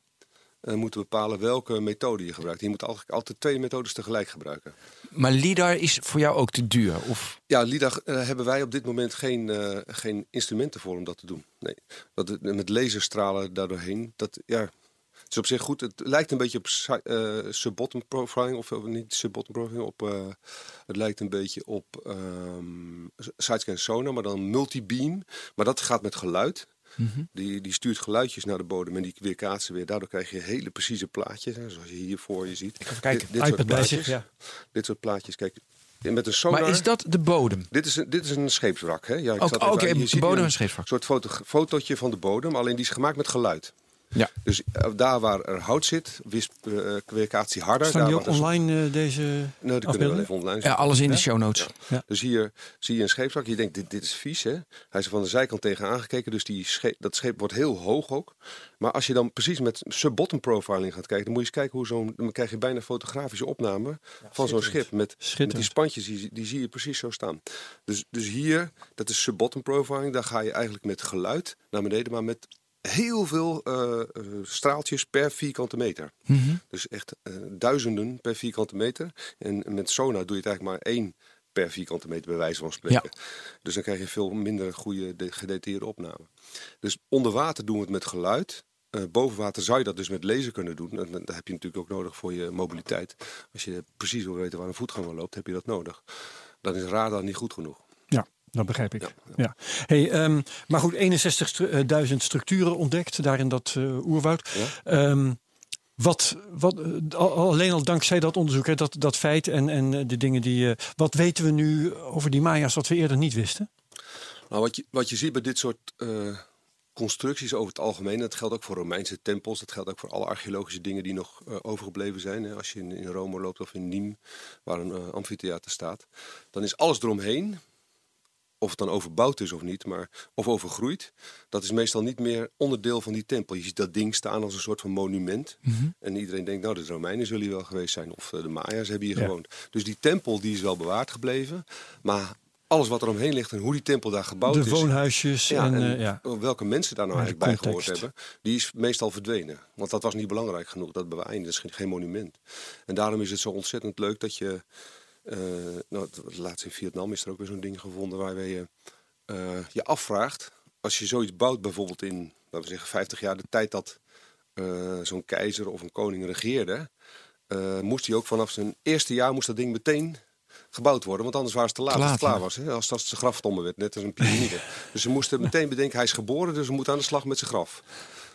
eh, moeten bepalen welke methode je gebruikt. Je moet eigenlijk altijd twee methodes tegelijk gebruiken. Maar LIDAR is voor jou ook te duur? Of Ja, LIDAR eh, hebben wij op dit moment geen, eh, geen instrumenten voor om dat te doen. Nee. Dat, met laserstralen daardoorheen, dat ja, is op zich goed. Het lijkt een beetje op eh, sub-bottom profiling, of, niet sub-bottom profiling, op, eh, het lijkt een beetje op ehm sidescan sonar, maar dan multibeam. Maar dat gaat met geluid. Die, die stuurt geluidjes naar de bodem en die weerkaatsen weer. Daardoor krijg je hele precieze plaatjes, hè, zoals je hier voor je ziet. Kijken. Dit, dit soort plaatjes. ja. Dit soort plaatjes, kijk. Met een sonar. Maar is dat de bodem? Dit is een, dit is een scheepswrak. Hè? Ja, oké, de ziet bodem hier en scheepswrak. Een soort foto, fotootje van de bodem, alleen die is gemaakt met geluid. Ja. Dus eh, daar waar er hout zit, wisp uh, weerkaatsie harder. Staan daar die ook online, eh, deze Nee, die kunnen we wel afbeeldingen? even online Ja, zetten. alles in de show notes. Dus hier zie je een scheepswrak. Je denkt, dit, dit is vies. Hè? Hij is er van de zijkant tegen aangekeken. Dus die scheep, dat scheep wordt heel hoog ook. Maar als je dan precies met sub-bottom profiling gaat kijken... dan moet je eens kijken hoe zo'n... dan krijg je bijna fotografische opname van zo'n schip. Met, met die spantjes, die, die zie je precies zo staan. Dus, dus hier, dat is sub-bottom profiling. Daar ga je eigenlijk met geluid naar beneden. Maar met heel veel eh, eh, straaltjes per vierkante meter. Dus echt eh, duizenden per vierkante meter. En met sonar doe je het eigenlijk maar één per vierkante meter bij wijze van spreken. Dus dan krijg je veel minder goede de- gedetailleerde opname. Dus onder water doen we het met geluid. Eh, boven water zou je dat dus met laser kunnen doen. En dat heb je natuurlijk ook nodig voor je mobiliteit. Als je precies wil weten waar een voetganger loopt, heb je dat nodig. Dan is radar niet goed genoeg. Dat begrijp ik. Ja, Ja, Hey, ehm, maar goed, 61.000 structuren ontdekt daar in dat eh, oerwoud. Ja. Ehm, wat, wat, eh, al- alleen al dankzij dat onderzoek, hè, dat, dat feit en, en eh, de dingen die. wat weten we nu over die Maya's wat we eerder niet wisten? Nou, wat, je, wat je ziet bij dit soort constructies over het algemeen, dat geldt ook voor Romeinse tempels, dat geldt ook voor alle archeologische dingen die nog overgebleven zijn. Hè. Als je in, in Rome loopt of in Nîmes, waar een amfitheater staat, dan is alles eromheen, of het dan overbouwd is of niet, maar, of overgroeid, dat is meestal niet meer onderdeel van die tempel. Je ziet dat ding staan als een soort van monument. En iedereen denkt, nou, de Romeinen zullen hier wel geweest zijn, of eh, de Maya's hebben hier Ja. gewoond. Dus die tempel die is wel bewaard gebleven, maar alles wat er omheen ligt en hoe die tempel daar gebouwd De is. woonhuisjes Ja, en, en eh, ja. welke mensen daar nou de eigenlijk bij gehoord hebben, die is meestal verdwenen. Want dat was niet belangrijk genoeg, dat bewaring, dat is geen, geen monument. En daarom is het zo ontzettend leuk dat je, nou, het- laatst in Vietnam is er ook weer zo'n ding gevonden waarbij je eh, je afvraagt, als je zoiets bouwt bijvoorbeeld in, laten we zeggen, 50 jaar de tijd dat eh, zo'n keizer of een koning regeerde, eh, moest hij ook vanaf zijn eerste jaar moest dat ding meteen gebouwd worden. Want anders waren ze te laat Te als het klaar was. Hè? Als dat zijn graftombe werd, net als een piramide. dus ze moesten meteen bedenken, hij is geboren, dus we moeten aan de slag met zijn graf.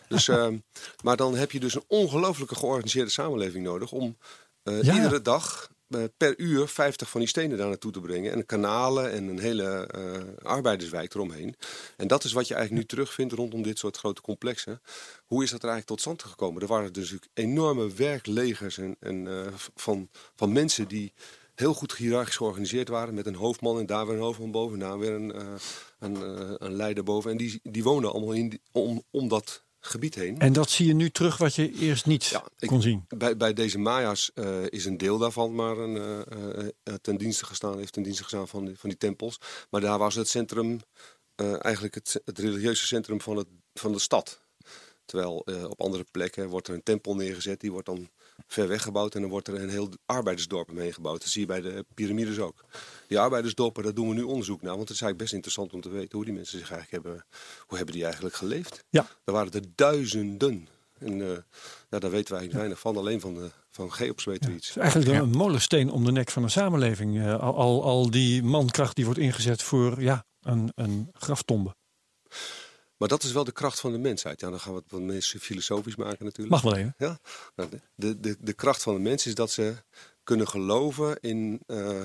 Dus, ehm, maar dan heb je dus een ongelooflijke georganiseerde samenleving nodig om eh, Ja. iedere dag eh, per uur 50 van die stenen daar naartoe te brengen. En kanalen en een hele eh, arbeiderswijk eromheen. En dat is wat je eigenlijk nu terugvindt rondom dit soort grote complexen. Hoe is dat er eigenlijk tot stand gekomen? Er waren dus enorme werklegers en, en, eh, van, van mensen die heel goed hiërarchisch georganiseerd waren. Met een hoofdman en daar weer een hoofdman boven. En daar weer een, eh, een, eh, een leider boven. En die, die woonden allemaal in, die- om, om dat gebied heen. En dat zie je nu terug wat je eerst niet Ja, ik- kon zien. Bij, bij deze Maya's eh, is een deel daarvan maar een, eh, eh, ten dienste gestaan, heeft ten dienste gestaan van die, van die tempels. Maar daar was het centrum, eigenlijk het, het religieuze centrum van, het, van de stad. Terwijl op andere plekken wordt er een tempel neergezet, die wordt dan ver weg gebouwd en dan wordt er een heel arbeidersdorp omheen gebouwd. Dat zie je bij de piramides ook. Die arbeidersdorpen, daar doen we nu onderzoek naar. Want het is eigenlijk best interessant om te weten hoe die mensen zich eigenlijk hebben, hoe hebben die eigenlijk geleefd. Ja. Daar waren er duizenden. En uh, ja, daar weten wij eigenlijk weinig van. Alleen van, de, van Geops weten we iets. eigenlijk een molensteen om de nek van een samenleving. Eh, al, al, al die mankracht die wordt ingezet voor ja, een, een graftombe. Maar dat is wel de kracht van de mensheid. Ja, dan gaan we het wat meer filosofisch maken natuurlijk. Mag wel even. Ja? Nou, de, de, de, de kracht van de mens is dat ze kunnen geloven in, uh,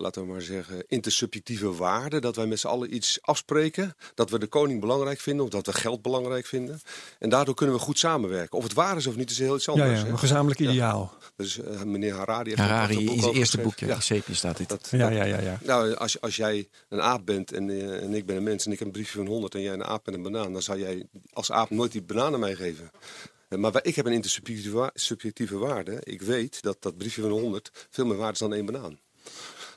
laten we maar zeggen, intersubjectieve waarden. Dat wij met z'n allen iets afspreken. Dat we de koning belangrijk vinden of dat we geld belangrijk vinden. En daardoor kunnen we goed samenwerken. Of het waar is of niet, is heel iets anders. ja, een gezamenlijk ideaal. Dus uh, meneer Harari heeft Harari een boek is het eerste boekje. Ja. Staat dit. Dat, Ja, dat- ja, ja, ja. nou, als, als jij een aap bent en, eh, en ik ben een mens en ik heb een briefje van 100 en jij een aap en een banaan, dan zou jij als aap nooit die banaan aan mij geven. Eh, Maar wij- ik heb een intersubjectieve wa- subjectieve waarde. Ik weet dat dat briefje van 100 veel meer waard is dan één banaan.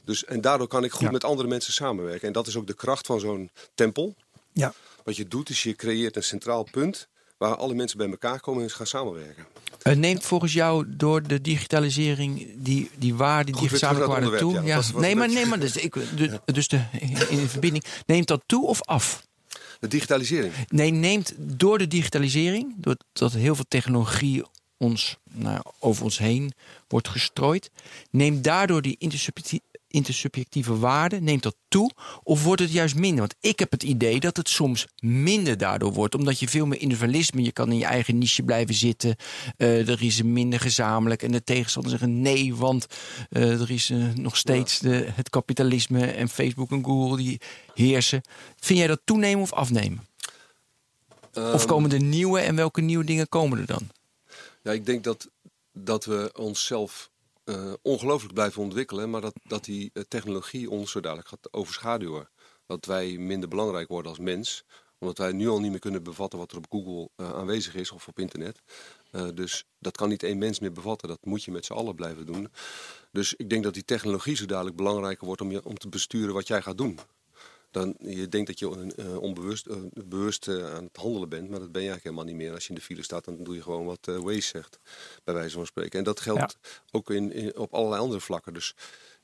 Dus, en daardoor kan ik goed Ja. met andere mensen samenwerken. En dat is ook de kracht van zo'n tempel. ja. Wat je doet is je creëert een centraal punt waar alle mensen bij elkaar komen en gaan samenwerken. Uh, neemt volgens jou door de digitalisering die, die waarde, die gezamenlijke waarde toe? onderwerp, ja. Dat was- was nee, maar, nee, maar dus, ik, de, dus de, in de verbinding. Neemt dat toe of af? De digitalisering. Nee, neemt door de digitalisering, doordat heel veel technologie ons, nou, over ons heen wordt gestrooid, neemt daardoor die intersubjectieve waarde, neemt dat toe? Of wordt het juist minder? Want ik heb het idee dat het soms minder daardoor wordt, omdat je veel meer individualisme, je kan in je eigen niche blijven zitten, eh, er is minder gezamenlijk en de tegenstanders zeggen nee, want eh, er is eh, nog steeds de, het kapitalisme en Facebook en Google die heersen. Vind jij dat toenemen of afnemen? Of Ehm, komen er nieuwe en welke nieuwe dingen komen er dan? Ja, ik denk dat, dat we onszelf eh ongelooflijk blijven ontwikkelen, maar dat, dat die eh, technologie ons zo dadelijk gaat overschaduwen. Dat wij minder belangrijk worden als mens, omdat wij nu al niet meer kunnen bevatten wat er op Google eh, aanwezig is of op internet. Dus dat kan niet één mens meer bevatten, dat moet je met z'n allen blijven doen. Dus ik denk dat die technologie zo dadelijk belangrijker wordt om, je, om te besturen wat jij gaat doen. Dan, je denkt dat je eh, onbewust eh, bewust eh, aan het handelen bent, maar dat ben je eigenlijk helemaal niet meer. Als je in de file staat, dan doe je gewoon wat Waze zegt, bij wijze van spreken. En dat geldt ook in, in- op allerlei andere vlakken. Dus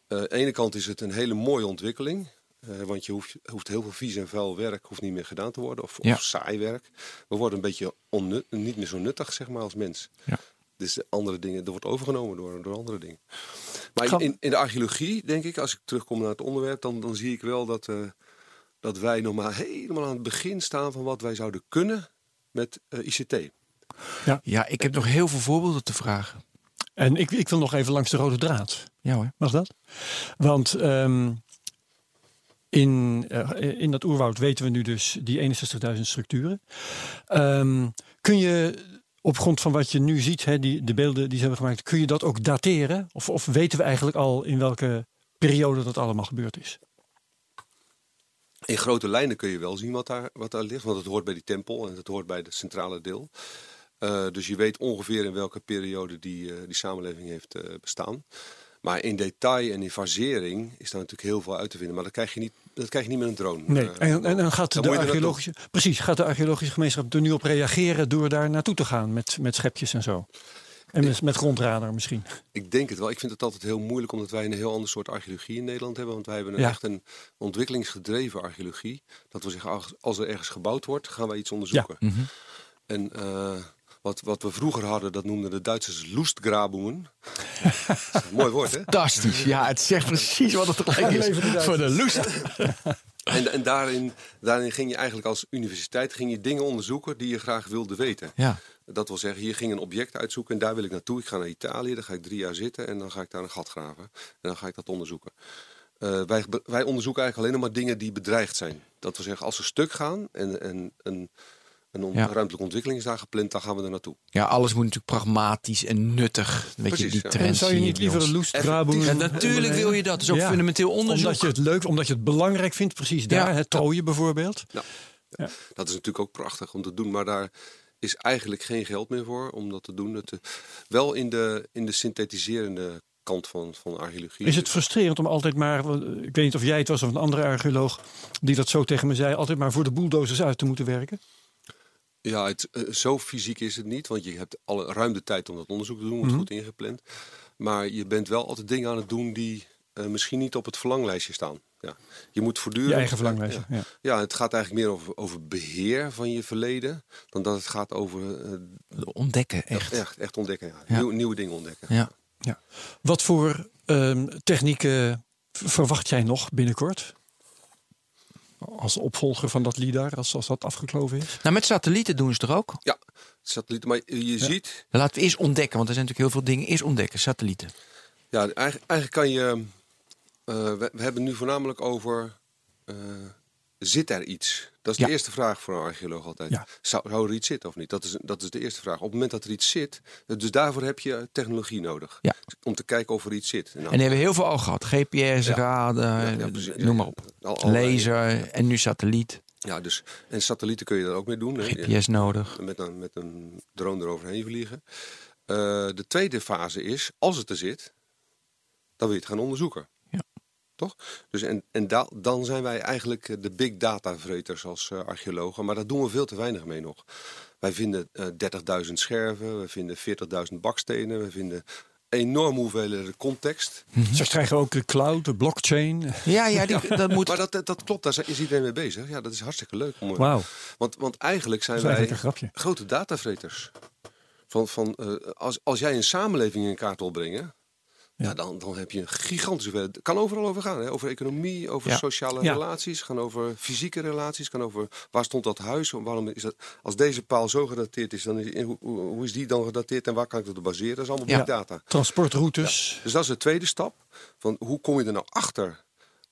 aan de ene kant is het een hele mooie ontwikkeling. want je hoeft, hoeft heel veel vies en vuil werk hoeft niet meer gedaan te worden. Of, Ja. of saai werk. We worden een beetje onnut, niet meer zo nuttig zeg maar, als mens. Ja. Dus de andere dingen, er wordt overgenomen door, door andere dingen. Maar in, in de archeologie, denk ik, als ik terugkom naar het onderwerp, dan, dan zie ik wel dat, dat wij nog maar helemaal aan het begin staan van wat wij zouden kunnen met eh, ICT. Ja, ik heb nog heel veel voorbeelden te vragen. En ik, ik wil nog even langs de rode draad. Ja hoor. Mag dat? Want ehm, in, eh, in dat oerwoud weten we nu dus die 61.000 structuren. Ehm, kun je op grond van wat je nu ziet, hè, die, de beelden die ze hebben gemaakt, kun je dat ook dateren? Of, of weten we eigenlijk al in welke periode dat allemaal gebeurd is? In grote lijnen kun je wel zien wat daar, wat daar ligt, want het hoort bij die tempel en het hoort bij het centrale deel. Eh, dus je weet ongeveer in welke periode die, eh, die samenleving heeft eh, bestaan. Maar in detail en in fasering is daar natuurlijk heel veel uit te vinden. Maar dat krijg je niet, dat krijg je niet met een drone. Nee. En, en dan gaat dan de archeologische, precies, gaat de archeologische gemeenschap er nu op reageren door daar naartoe te gaan met, met schepjes en zo? En met, met grondradar misschien. Ik denk het wel. Ik vind het altijd heel moeilijk omdat wij een heel ander soort archeologie in Nederland hebben. Want wij hebben een, Ja. echt een ontwikkelingsgedreven archeologie. Dat we zeggen, als er ergens gebouwd wordt, gaan wij iets onderzoeken. Mhm. En eh, wat, wat we vroeger hadden, dat noemden de Duitsers een mooi woord, hè? Fantastisch. Ja, het zegt precies wat het gelijk is. De. Voor de loest. En, en daarin, daarin ging je eigenlijk als universiteit ging je dingen onderzoeken die je graag wilde weten. Ja. Dat wil zeggen, hier ging een object uitzoeken en daar wil ik naartoe. Ik ga naar Italië, daar ga ik drie jaar zitten en dan ga ik daar een gat graven. En dan ga ik dat onderzoeken. Eh, wij, wij onderzoeken eigenlijk alleen nog maar dingen die bedreigd zijn. Dat wil zeggen, als ze stuk gaan en, en een, een on- Ja. ruimtelijke ontwikkeling is daar gepland, dan gaan we er naartoe. ja, alles moet natuurlijk pragmatisch en nuttig. Weet je, die ja. trends En zou je niet liever een loest graben? Ja, natuurlijk wil je dat. Dat is ook fundamenteel onderzoek. Omdat je het leuk, omdat je het belangrijk vindt, precies daar. Ja. Het trooien bijvoorbeeld. Ja. Ja. Dat is natuurlijk ook prachtig om te doen, maar daar is eigenlijk geen geld meer voor om dat te doen. Het, eh, wel in de, in de synthetiserende kant van, van archeologie. Is het frustrerend om altijd maar, ik weet niet of jij het was of een andere archeoloog die dat zo tegen me zei, altijd maar voor de bulldozers uit te moeten werken? Ja, het, eh, zo fysiek is het niet, want je hebt alle ruim de tijd om dat onderzoek te doen, wordt Mhm. goed ingepland. Maar je bent wel altijd dingen aan het doen die eh, misschien niet op het verlanglijstje staan. Ja. Je moet voortdurend. Je eigen verlanglijstje. Ja. Ja. Ja, het gaat eigenlijk meer over, over beheer van je verleden dan dat het gaat over eh, Ontdekken, echt. echt, echt ontdekken. Ja. Ja. Nieuw- nieuwe dingen ontdekken. Ja. Wat voor ehm, technieken verwacht jij nog binnenkort? Als opvolger van dat LIDAR, als, als dat afgekloven is? Nou, met satellieten doen ze er ook. Satellieten, maar je ziet, Laten we eerst ontdekken, want er zijn natuurlijk heel veel dingen. Eerst ontdekken, satellieten. ja, eigenlijk, eigenlijk kan je. Eh, we, we hebben nu voornamelijk over. eh, zit er iets? Dat is Ja. de eerste vraag voor een archeoloog altijd. Ja. Zou, zou er iets zitten of niet? Dat is, dat is de eerste vraag. Op het moment dat er iets zit, dus daarvoor heb je technologie nodig. Ja. Om te kijken of er iets zit. Nou, En die hebben we heel veel al gehad. GPS, raden, noem maar op. Al- Laser en nu satelliet. Ja, dus, en satellieten kun je daar ook mee doen. hè. GPS nodig. Met een, met een drone eroverheen vliegen. Eh, de tweede fase is, als het er zit, dan wil je het gaan onderzoeken. Toch? Dus en en da- dan zijn wij eigenlijk eh, de big data vreters als eh, archeologen. Maar daar doen we veel te weinig mee nog. Wij vinden eh 30.000 scherven, we vinden 40.000 bakstenen, we vinden enorme hoeveelheden context. Straks krijgen we ook de cloud, de blockchain. Ja, ja, die, dat moet. Maar dat, dat, klopt, daar is iedereen mee bezig. Ja, dat is hartstikke leuk. Om, eh, Wauw, want, want eigenlijk zijn eigenlijk wij grote datavreters. Van, van, eh, als, als jij een samenleving in kaart wil brengen, ja. Ja. dan, dan heb je een gigantische hoeveelheid. Het kan overal over gaan. Hè? Over economie, over Ja. sociale Ja. relaties, gaan over fysieke relaties, gaan over waar stond dat huis, waarom is dat. Als deze paal zo gedateerd is, dan is hoe, hoe is die dan gedateerd en waar kan ik dat op baseren? Dat is allemaal Ja. big data. Transportroutes. Dus dat is de tweede stap. Van hoe kom je er nou achter?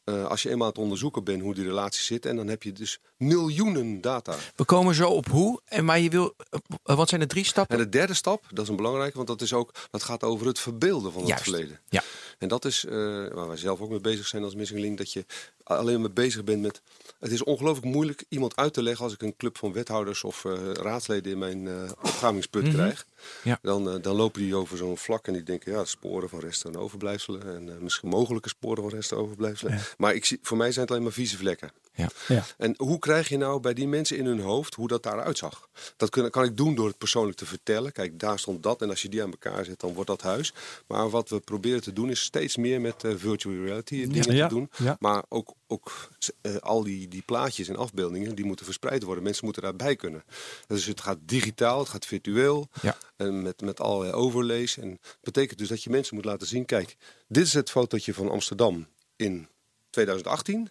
Eh, als je eenmaal aan het onderzoeken bent hoe die relaties zitten. En dan heb je dus miljoenen data. We komen zo op hoe. En maar je wil. eh, Wat zijn de drie stappen? En de derde stap, dat is een belangrijke, want dat, is ook, dat gaat over het verbeelden van Juist. het verleden. Ja. En dat is eh, waar wij zelf ook mee bezig zijn als Missing Link, dat je alleen maar bezig bent met... Het is ongelooflijk moeilijk iemand uit te leggen als ik een club van wethouders of eh, raadsleden in mijn opgravingsput krijg. Ja. Dan, eh, dan lopen die over zo'n vlak en die denken, ja, sporen van resten en overblijfselen. En misschien mogelijke sporen van resten en overblijfselen. Maar ik zie, voor mij zijn het alleen maar vieze vlekken. Ja. Ja. En hoe krijg je nou bij die mensen in hun hoofd hoe dat daaruit zag? Dat kun- kan ik doen door het persoonlijk te vertellen. Kijk, daar stond dat en als je die aan elkaar zet, dan wordt dat huis. Maar wat we proberen te doen is steeds meer met eh, virtual reality dingen Ja, te doen. ja. Maar ook, ook eh, al die, die plaatjes en afbeeldingen, die moeten verspreid worden. Mensen moeten daarbij kunnen. Dus het gaat digitaal, het gaat virtueel. Ja. En met, met allerlei overlays. En dat betekent dus dat je mensen moet laten zien, kijk, dit is het fotootje van Amsterdam in 2018.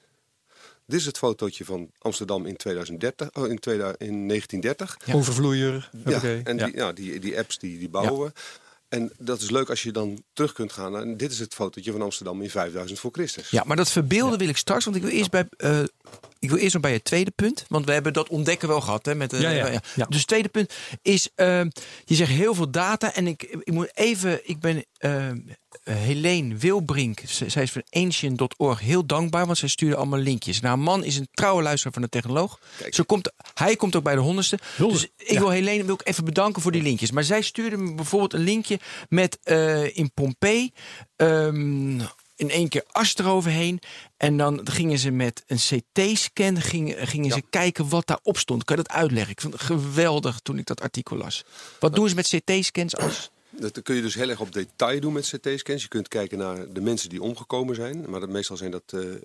Dit is het fotootje van Amsterdam in, 2030, oh, in, 2000 in 1930. Ja. Overvloeier. Ja, en Ja. Die, ja, die, die apps die, die bouwen we. En dat is leuk als je dan terug kunt gaan. naar- En dit is het fotootje van Amsterdam in 5000 voor Christus. Ja, maar dat verbeelden wil ik straks, want ik wil eerst bij. eh, ik wil eerst nog bij het tweede punt, want we hebben dat ontdekken wel gehad. Hè, met, de- Ja, ja, ja. Dus het tweede punt is, eh, je zegt heel veel data en ik, ik moet even, ik ben eh Helene Wilbrink, zij is van ancient.org, heel dankbaar, want zij stuurde allemaal linkjes. Nou, man is een trouwe luisteraar van de technoloog. Kijk. Zo komt, hij komt ook bij de honderdste. Hulde. Dus ik Ja. wil Helene wil ik even bedanken voor die linkjes. Maar zij stuurde me bijvoorbeeld een linkje met eh, in Pompeii. ehm, in één keer as eroverheen. En dan gingen ze met een CT-scan gingen, gingen ze kijken wat daarop stond. Kan je dat uitleggen? Ik vond het geweldig toen ik dat artikel las. Wat doen ze met CT-scans als... Dat kun je dus heel erg op detail doen met CT-scans. Je kunt kijken naar de mensen die omgekomen zijn. Maar dat, meestal zijn dat, eh, eh,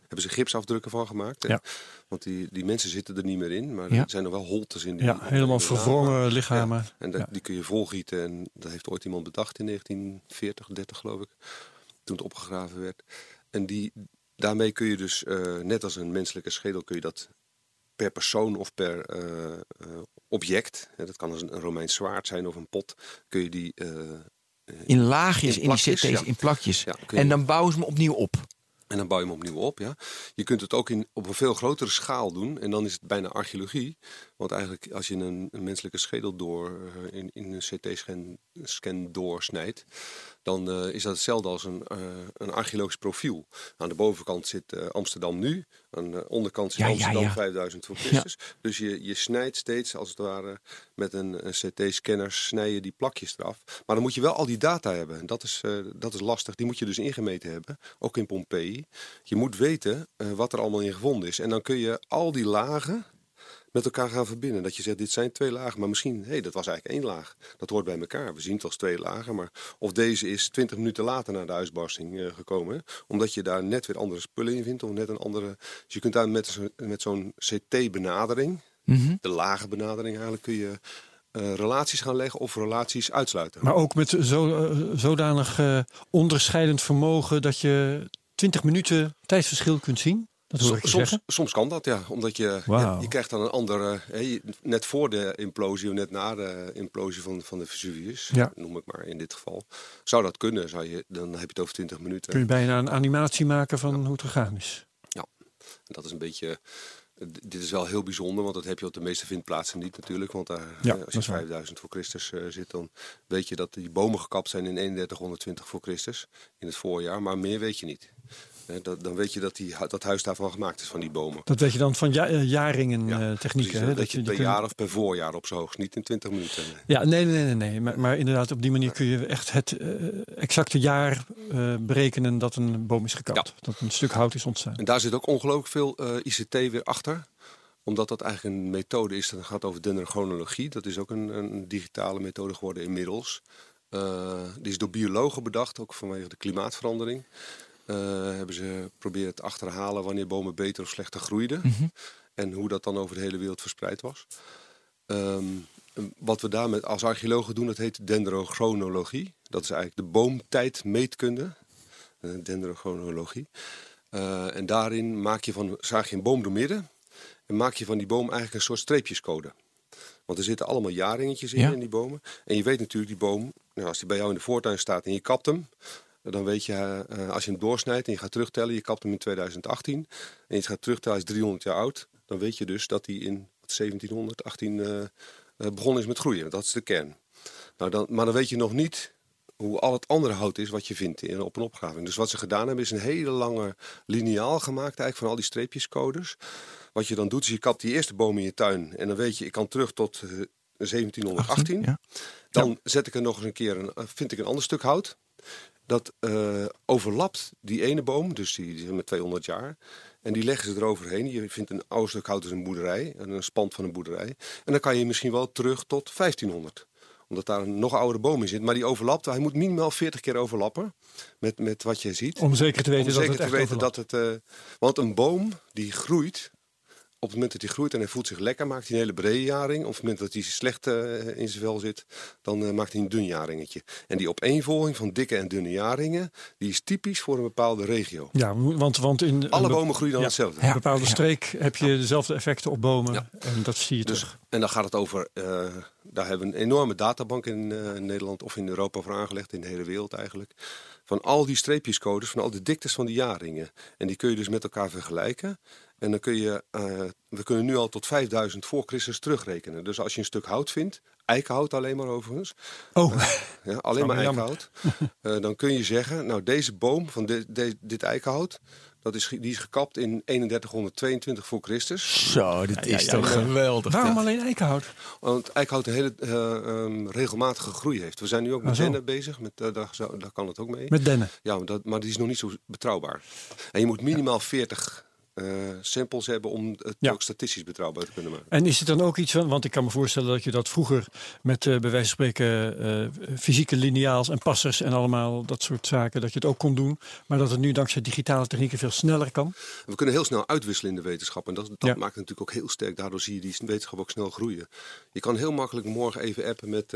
hebben ze gipsafdrukken van gemaakt. Ja. Want die, die mensen zitten er niet meer in. Maar Ja. er zijn nog wel holtes in. Die, Ja, helemaal verwrongen lichamen. Ja, en dat, die kun je volgieten. En dat heeft ooit iemand bedacht in 1940, 30 geloof ik. Toen het opgegraven werd. En die, daarmee kun je dus, eh, net als een menselijke schedel, kun je dat per persoon of per object. hè, dat kan als een, een Romeins zwaard zijn of een pot. Kun je die... eh, In laagjes, In in, die plakjes, CT's, ja. in plakjes. Ja, kun je- en dan bouwen ze hem opnieuw op. En dan bouw je hem opnieuw op. Ja. Je kunt het ook in, op een veel grotere schaal doen. En dan is het bijna archeologie. Want eigenlijk als je een, een menselijke schedel door, eh, in, in een CT-scan scan doorsnijdt. Dan eh, is dat hetzelfde als een, eh, een archeologisch profiel. Aan de bovenkant zit Amsterdam nu. Aan de onderkant zit Ja, Amsterdam ja. 5000 voor Christus. Dus je, je snijdt steeds als het ware met een, een CT-scanner snij je die plakjes eraf. Maar dan moet je wel al die data hebben. En dat is, dat is lastig. Die moet je dus ingemeten hebben. Ook in Pompeii. Je moet weten wat er allemaal in gevonden is. En dan kun je al die lagen met elkaar gaan verbinden. Dat je zegt, dit zijn twee lagen, maar misschien, hé, hey, dat was eigenlijk één laag. Dat hoort bij elkaar. We zien het als twee lagen, maar of deze is twintig minuten later naar de uitbarsting uh, gekomen. Omdat je daar net weer andere spullen in vindt, of net een andere... Dus je kunt daar met, met zo'n CT-benadering, Mhm. de lage benadering eigenlijk, kun je... Uh, relaties gaan leggen of relaties uitsluiten. Maar ook met zo, uh, zodanig onderscheidend vermogen dat je 20 minuten tijdsverschil kunt zien? Dat hoor ik je soms, kan dat, ja. Omdat je, je, je krijgt dan een andere... Hè, je- net voor de implosie of net na de implosie van, van de Vesuvius, Ja. noem ik maar in dit geval. Zou dat kunnen, zou je, dan heb je het over 20 minuten. Kun je bijna een animatie maken van hoe het gegaan is. En dat is een beetje... d- Dit is wel heel bijzonder, want dat heb je op de meeste vindplaatsen niet natuurlijk. Want daar, Ja, dat als je is waar. 5000 voor Christus eh, zit, dan weet je dat die bomen gekapt zijn in 3120 voor Christus. In het voorjaar, maar meer weet je niet. Dat, dan weet je dat die, dat huis daarvan gemaakt is, van die bomen. Dat weet je dan van ja, eh, jaringen Ja, eh, technieken. Precies, hè? dat, je per jaar of per voorjaar op z'n hoogst, niet in 20 minuten. Ja, nee, nee, nee, nee. Maar, maar inderdaad, op die manier kun je echt het eh, exacte jaar berekenen dat een boom is gekapt. Dat een stuk hout is ontstaan. En daar zit ook ongelooflijk veel ICT weer achter. Omdat dat eigenlijk een methode is, dat gaat over dendrochronologie. Dat is ook een, een digitale methode geworden inmiddels. Die is door biologen bedacht, ook vanwege de klimaatverandering. Eh, hebben ze proberen te achterhalen wanneer bomen beter of slechter groeiden. En hoe dat dan over de hele wereld verspreid was. Ehm, wat we daar met, als archeologen doen, dat heet dendrochronologie. Dat is eigenlijk de boomtijdmeetkunde. Eh, dendrochronologie. Eh, en daarin maak je van, zaag je een boom door midden. En maak je van die boom eigenlijk een soort streepjescode. Want er zitten allemaal jaarringetjes in, Ja. in die bomen. En je weet natuurlijk, die boom, nou, als die bij jou in de voortuin staat en je kapt hem. Dan weet je, eh, als je hem doorsnijdt en je gaat terugtellen, je kapt hem in 2018. En je gaat terugtellen, hij is 300 jaar oud. Dan weet je dus dat hij in 1700, 18 eh, eh, begonnen is met groeien. Dat is de kern. Nou, dan, maar dan weet je nog niet hoe al het andere hout is wat je vindt in, op een opgraving. Dus wat ze gedaan hebben is een hele lange lineaal gemaakt eigenlijk van al die streepjescodes. Wat je dan doet is je kapt die eerste boom in je tuin en dan weet je ik kan terug tot eh, 1718. ja. Dan zet ik er nog eens een keer een, vind ik een ander stuk hout. Dat eh, overlapt die ene boom, dus die, die is met 200 jaar. En die leggen ze eroverheen. Je vindt een oude stuk hout als een boerderij, een spand van een boerderij. En dan kan je misschien wel terug tot 1500 omdat daar een nog oudere boom in zit. Maar die overlapt. Hij moet minimaal 40 keer overlappen. Met, met wat je ziet. Om zeker te weten Om dat het te echt weten dat het. eh, want een boom die groeit. Op het moment dat hij groeit en hij voelt zich lekker, maakt hij een hele brede jaring. Of op het moment dat hij slecht eh, in zijn vel zit, dan eh, maakt hij een dun jaringetje. En die opeenvolging van dikke en dunne jaringen, die is typisch voor een bepaalde regio. Ja, want, want in Alle bomen groeien dan ja, hetzelfde. een bepaalde Ja. streek heb je dezelfde effecten op bomen. Ja. En dat zie je Dus, terug. en dan gaat het over, eh, daar hebben we een enorme databank in eh, Nederland of in Europa voor aangelegd, in de hele wereld eigenlijk. Van al die streepjescodes, van al de diktes van die jaringen. En die kun je dus met elkaar vergelijken. En dan kun je, eh, we kunnen nu al tot 5000 voor Christus terugrekenen. Dus als je een stuk hout vindt, eikenhout alleen maar overigens, Oh, ja, alleen maar eikenhout. eh, dan kun je zeggen, nou deze boom van dit, eikenhout, dat is, die is gekapt in 3122 voor Christus. Zo, dit is ja, toch ja. geweldig. waarom alleen eikenhout? Want eikenhout een hele eh, ehm, regelmatige groei heeft. We zijn nu ook met Ah, dennen bezig, met, eh, daar, daar kan het ook mee. Met dennen. Ja, maar, dat, maar die is nog niet zo betrouwbaar. En je moet minimaal 40 eh, samples hebben om het Ja. ook statistisch betrouwbaar te kunnen maken. En is het dan ook iets van, want ik kan me voorstellen dat je dat vroeger met eh bij wijze van spreken eh, fysieke lineaals en passers en allemaal dat soort zaken, dat je het ook kon doen. Maar dat het nu dankzij digitale technieken veel sneller kan. We kunnen heel snel uitwisselen in de wetenschap. En dat, dat Ja. maakt het natuurlijk ook heel sterk. Daardoor zie je die wetenschap ook snel groeien. Je kan heel makkelijk morgen even appen met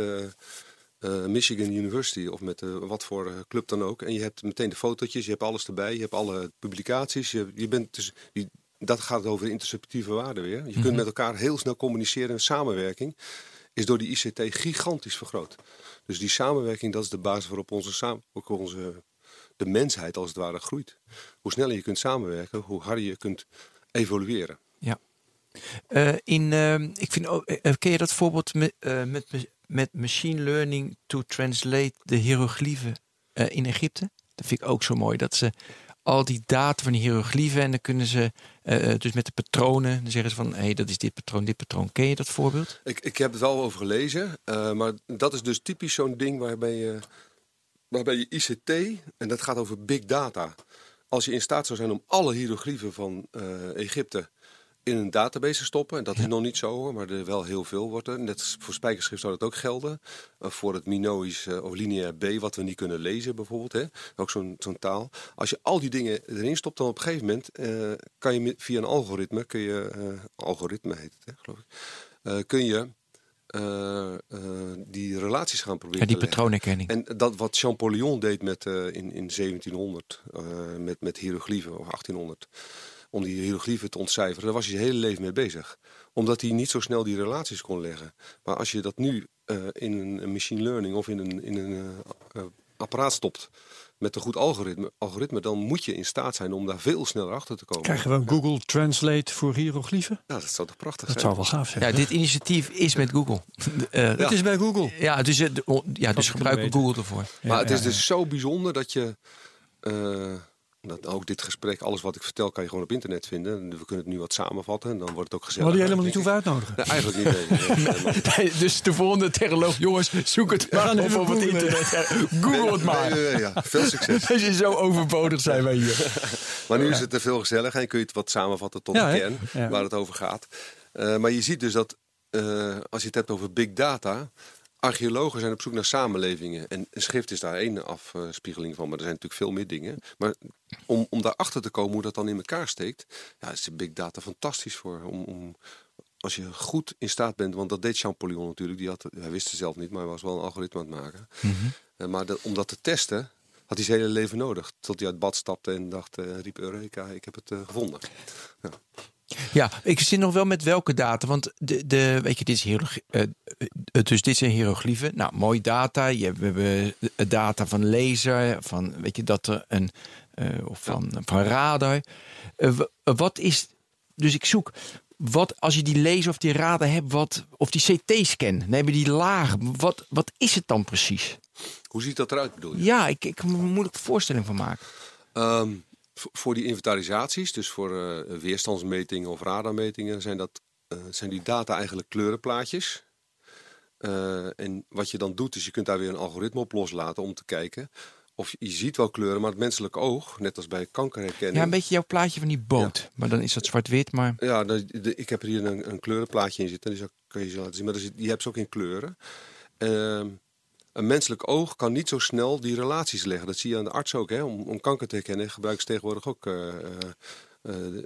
eh, Michigan University of met eh, wat voor eh, club dan ook. En je hebt meteen de fotootjes, je hebt alles erbij, je hebt alle publicaties. Je, je bent dus, dat gaat over de interceptieve waarde weer. Je kunt met elkaar heel snel communiceren. En samenwerking is door die ICT gigantisch vergroot. Dus die samenwerking, dat is de basis waarop onze, onze de mensheid als het ware groeit. Hoe sneller je kunt samenwerken, hoe harder je kunt evolueren. Eh, in, ehm, ik vind ook, eh, ken je dat voorbeeld met, met, met machine learning to translate de hieroglyphen eh, in Egypte? Dat vind ik ook zo mooi. Dat ze al die data van die hieroglyphen en dan kunnen ze eh, dus met de patronen, dan zeggen ze van hé, hey, dat is dit patroon, dit patroon. Ken je dat voorbeeld? Ik, ik heb het wel over gelezen, eh, maar dat is dus typisch zo'n ding waarbij je, waarbij je ICT, en dat gaat over big data. Als je in staat zou zijn om alle hieroglyphen van eh, Egypte in een database stoppen. En dat is nog niet zo hoor, maar er wel heel veel wordt er. Net voor spijkerschrift zou dat ook gelden. Uh, voor het Minoïs uh, of lineair B, wat we niet kunnen lezen bijvoorbeeld. Hè? Ook zo'n zo'n taal. Als je al die dingen erin stopt, dan op een gegeven moment uh, kan je via een algoritme, kun je, algoritme heet het, hè, geloof ik, kun je uh, uh, die relaties gaan proberen. Ja, die patroonherkenning. En dat wat Champollion deed met, uh, in, in 1700 met, met hieroglyphen of 1800. Om die hieroglyphen te ontcijferen, daar was hij zijn hele leven mee bezig. Omdat hij niet zo snel die relaties kon leggen. Maar als je dat nu in een machine learning of in een, in een apparaat stopt met een goed algoritme, algoritme, dan moet je in staat zijn om daar veel sneller achter te komen. Krijgen we een Google Translate voor hieroglyphen? Ja, dat zou toch prachtig dat zijn? Dat zou wel gaaf zijn. Ja, dit initiatief is met Google. Uh, het ja. is bij Google. Ja, dus, ja, dus gebruiken Google ervoor. Maar het is dus zo bijzonder dat je... Uh, dat ook dit gesprek, alles wat ik vertel, kan je gewoon op internet vinden. We kunnen het nu wat samenvatten en dan wordt het ook gezellig. Maar die helemaal niet hoeven uitnodigen? Nee, eigenlijk niet. Nee, nee, dus de volgende technoloog, jongens, zoek het maar op op het internet. Google het maar. Nee, ja, veel succes. Als je zo overbodig zijn wij hier. maar nu is het te veel gezellig en kun je het wat samenvatten tot ja, de kern, ja. waar het over gaat. Uh, maar je ziet dus dat, uh, als je het hebt over big data archeologen zijn op zoek naar samenlevingen. En een schrift is daar één afspiegeling van, maar er zijn natuurlijk veel meer dingen. Maar om, om daarachter te komen hoe dat dan in elkaar steekt, ja, is de big data fantastisch voor. Om, om, als je goed in staat bent, want dat deed Champollion natuurlijk, die had, hij wist het zelf niet, maar hij was wel een algoritme aan het maken. Mm -hmm. Maar dat, om dat te testen, had hij zijn hele leven nodig. Tot hij uit bad stapte en dacht, uh, riep Eureka, ik heb het uh, gevonden. Ja. Ja, ik zit nog wel met welke data. Want de, de weet je, dit is hieroglyphen. Uh, dus dit zijn hieroglyphen. Nou, mooi data. Je, we hebben data van laser, van weet je dat er een uh, of van, van radar. Uh, wat is. Dus ik zoek. Wat als je die laser of die radar hebt, wat, of die CT-scan, hebben die lagen. Wat, wat is het dan precies? Hoe ziet dat eruit, bedoel je? Ja, ik, ik moet er een voorstelling van maken. Um, voor die inventarisaties, dus voor uh, weerstandsmetingen of radarmetingen, zijn, dat, uh, zijn die data eigenlijk kleurenplaatjes. Uh, en wat je dan doet, is je kunt daar weer een algoritme op loslaten om te kijken. Of je, je ziet wel kleuren, maar het menselijk oog, net als bij kankerherkenning. Ja, een beetje jouw plaatje van die boot. Ja. Maar dan is dat zwart-wit. Maar... Ja, de, de, ik heb er hier een, een kleurenplaatje in zitten. Die kun je zo laten zien. Maar die hebt ze ook in kleuren. Een menselijk oog kan niet zo snel die relaties leggen. Dat zie je aan de arts ook. Hè? Om, om kanker te herkennen gebruiken ze tegenwoordig ook uh, uh,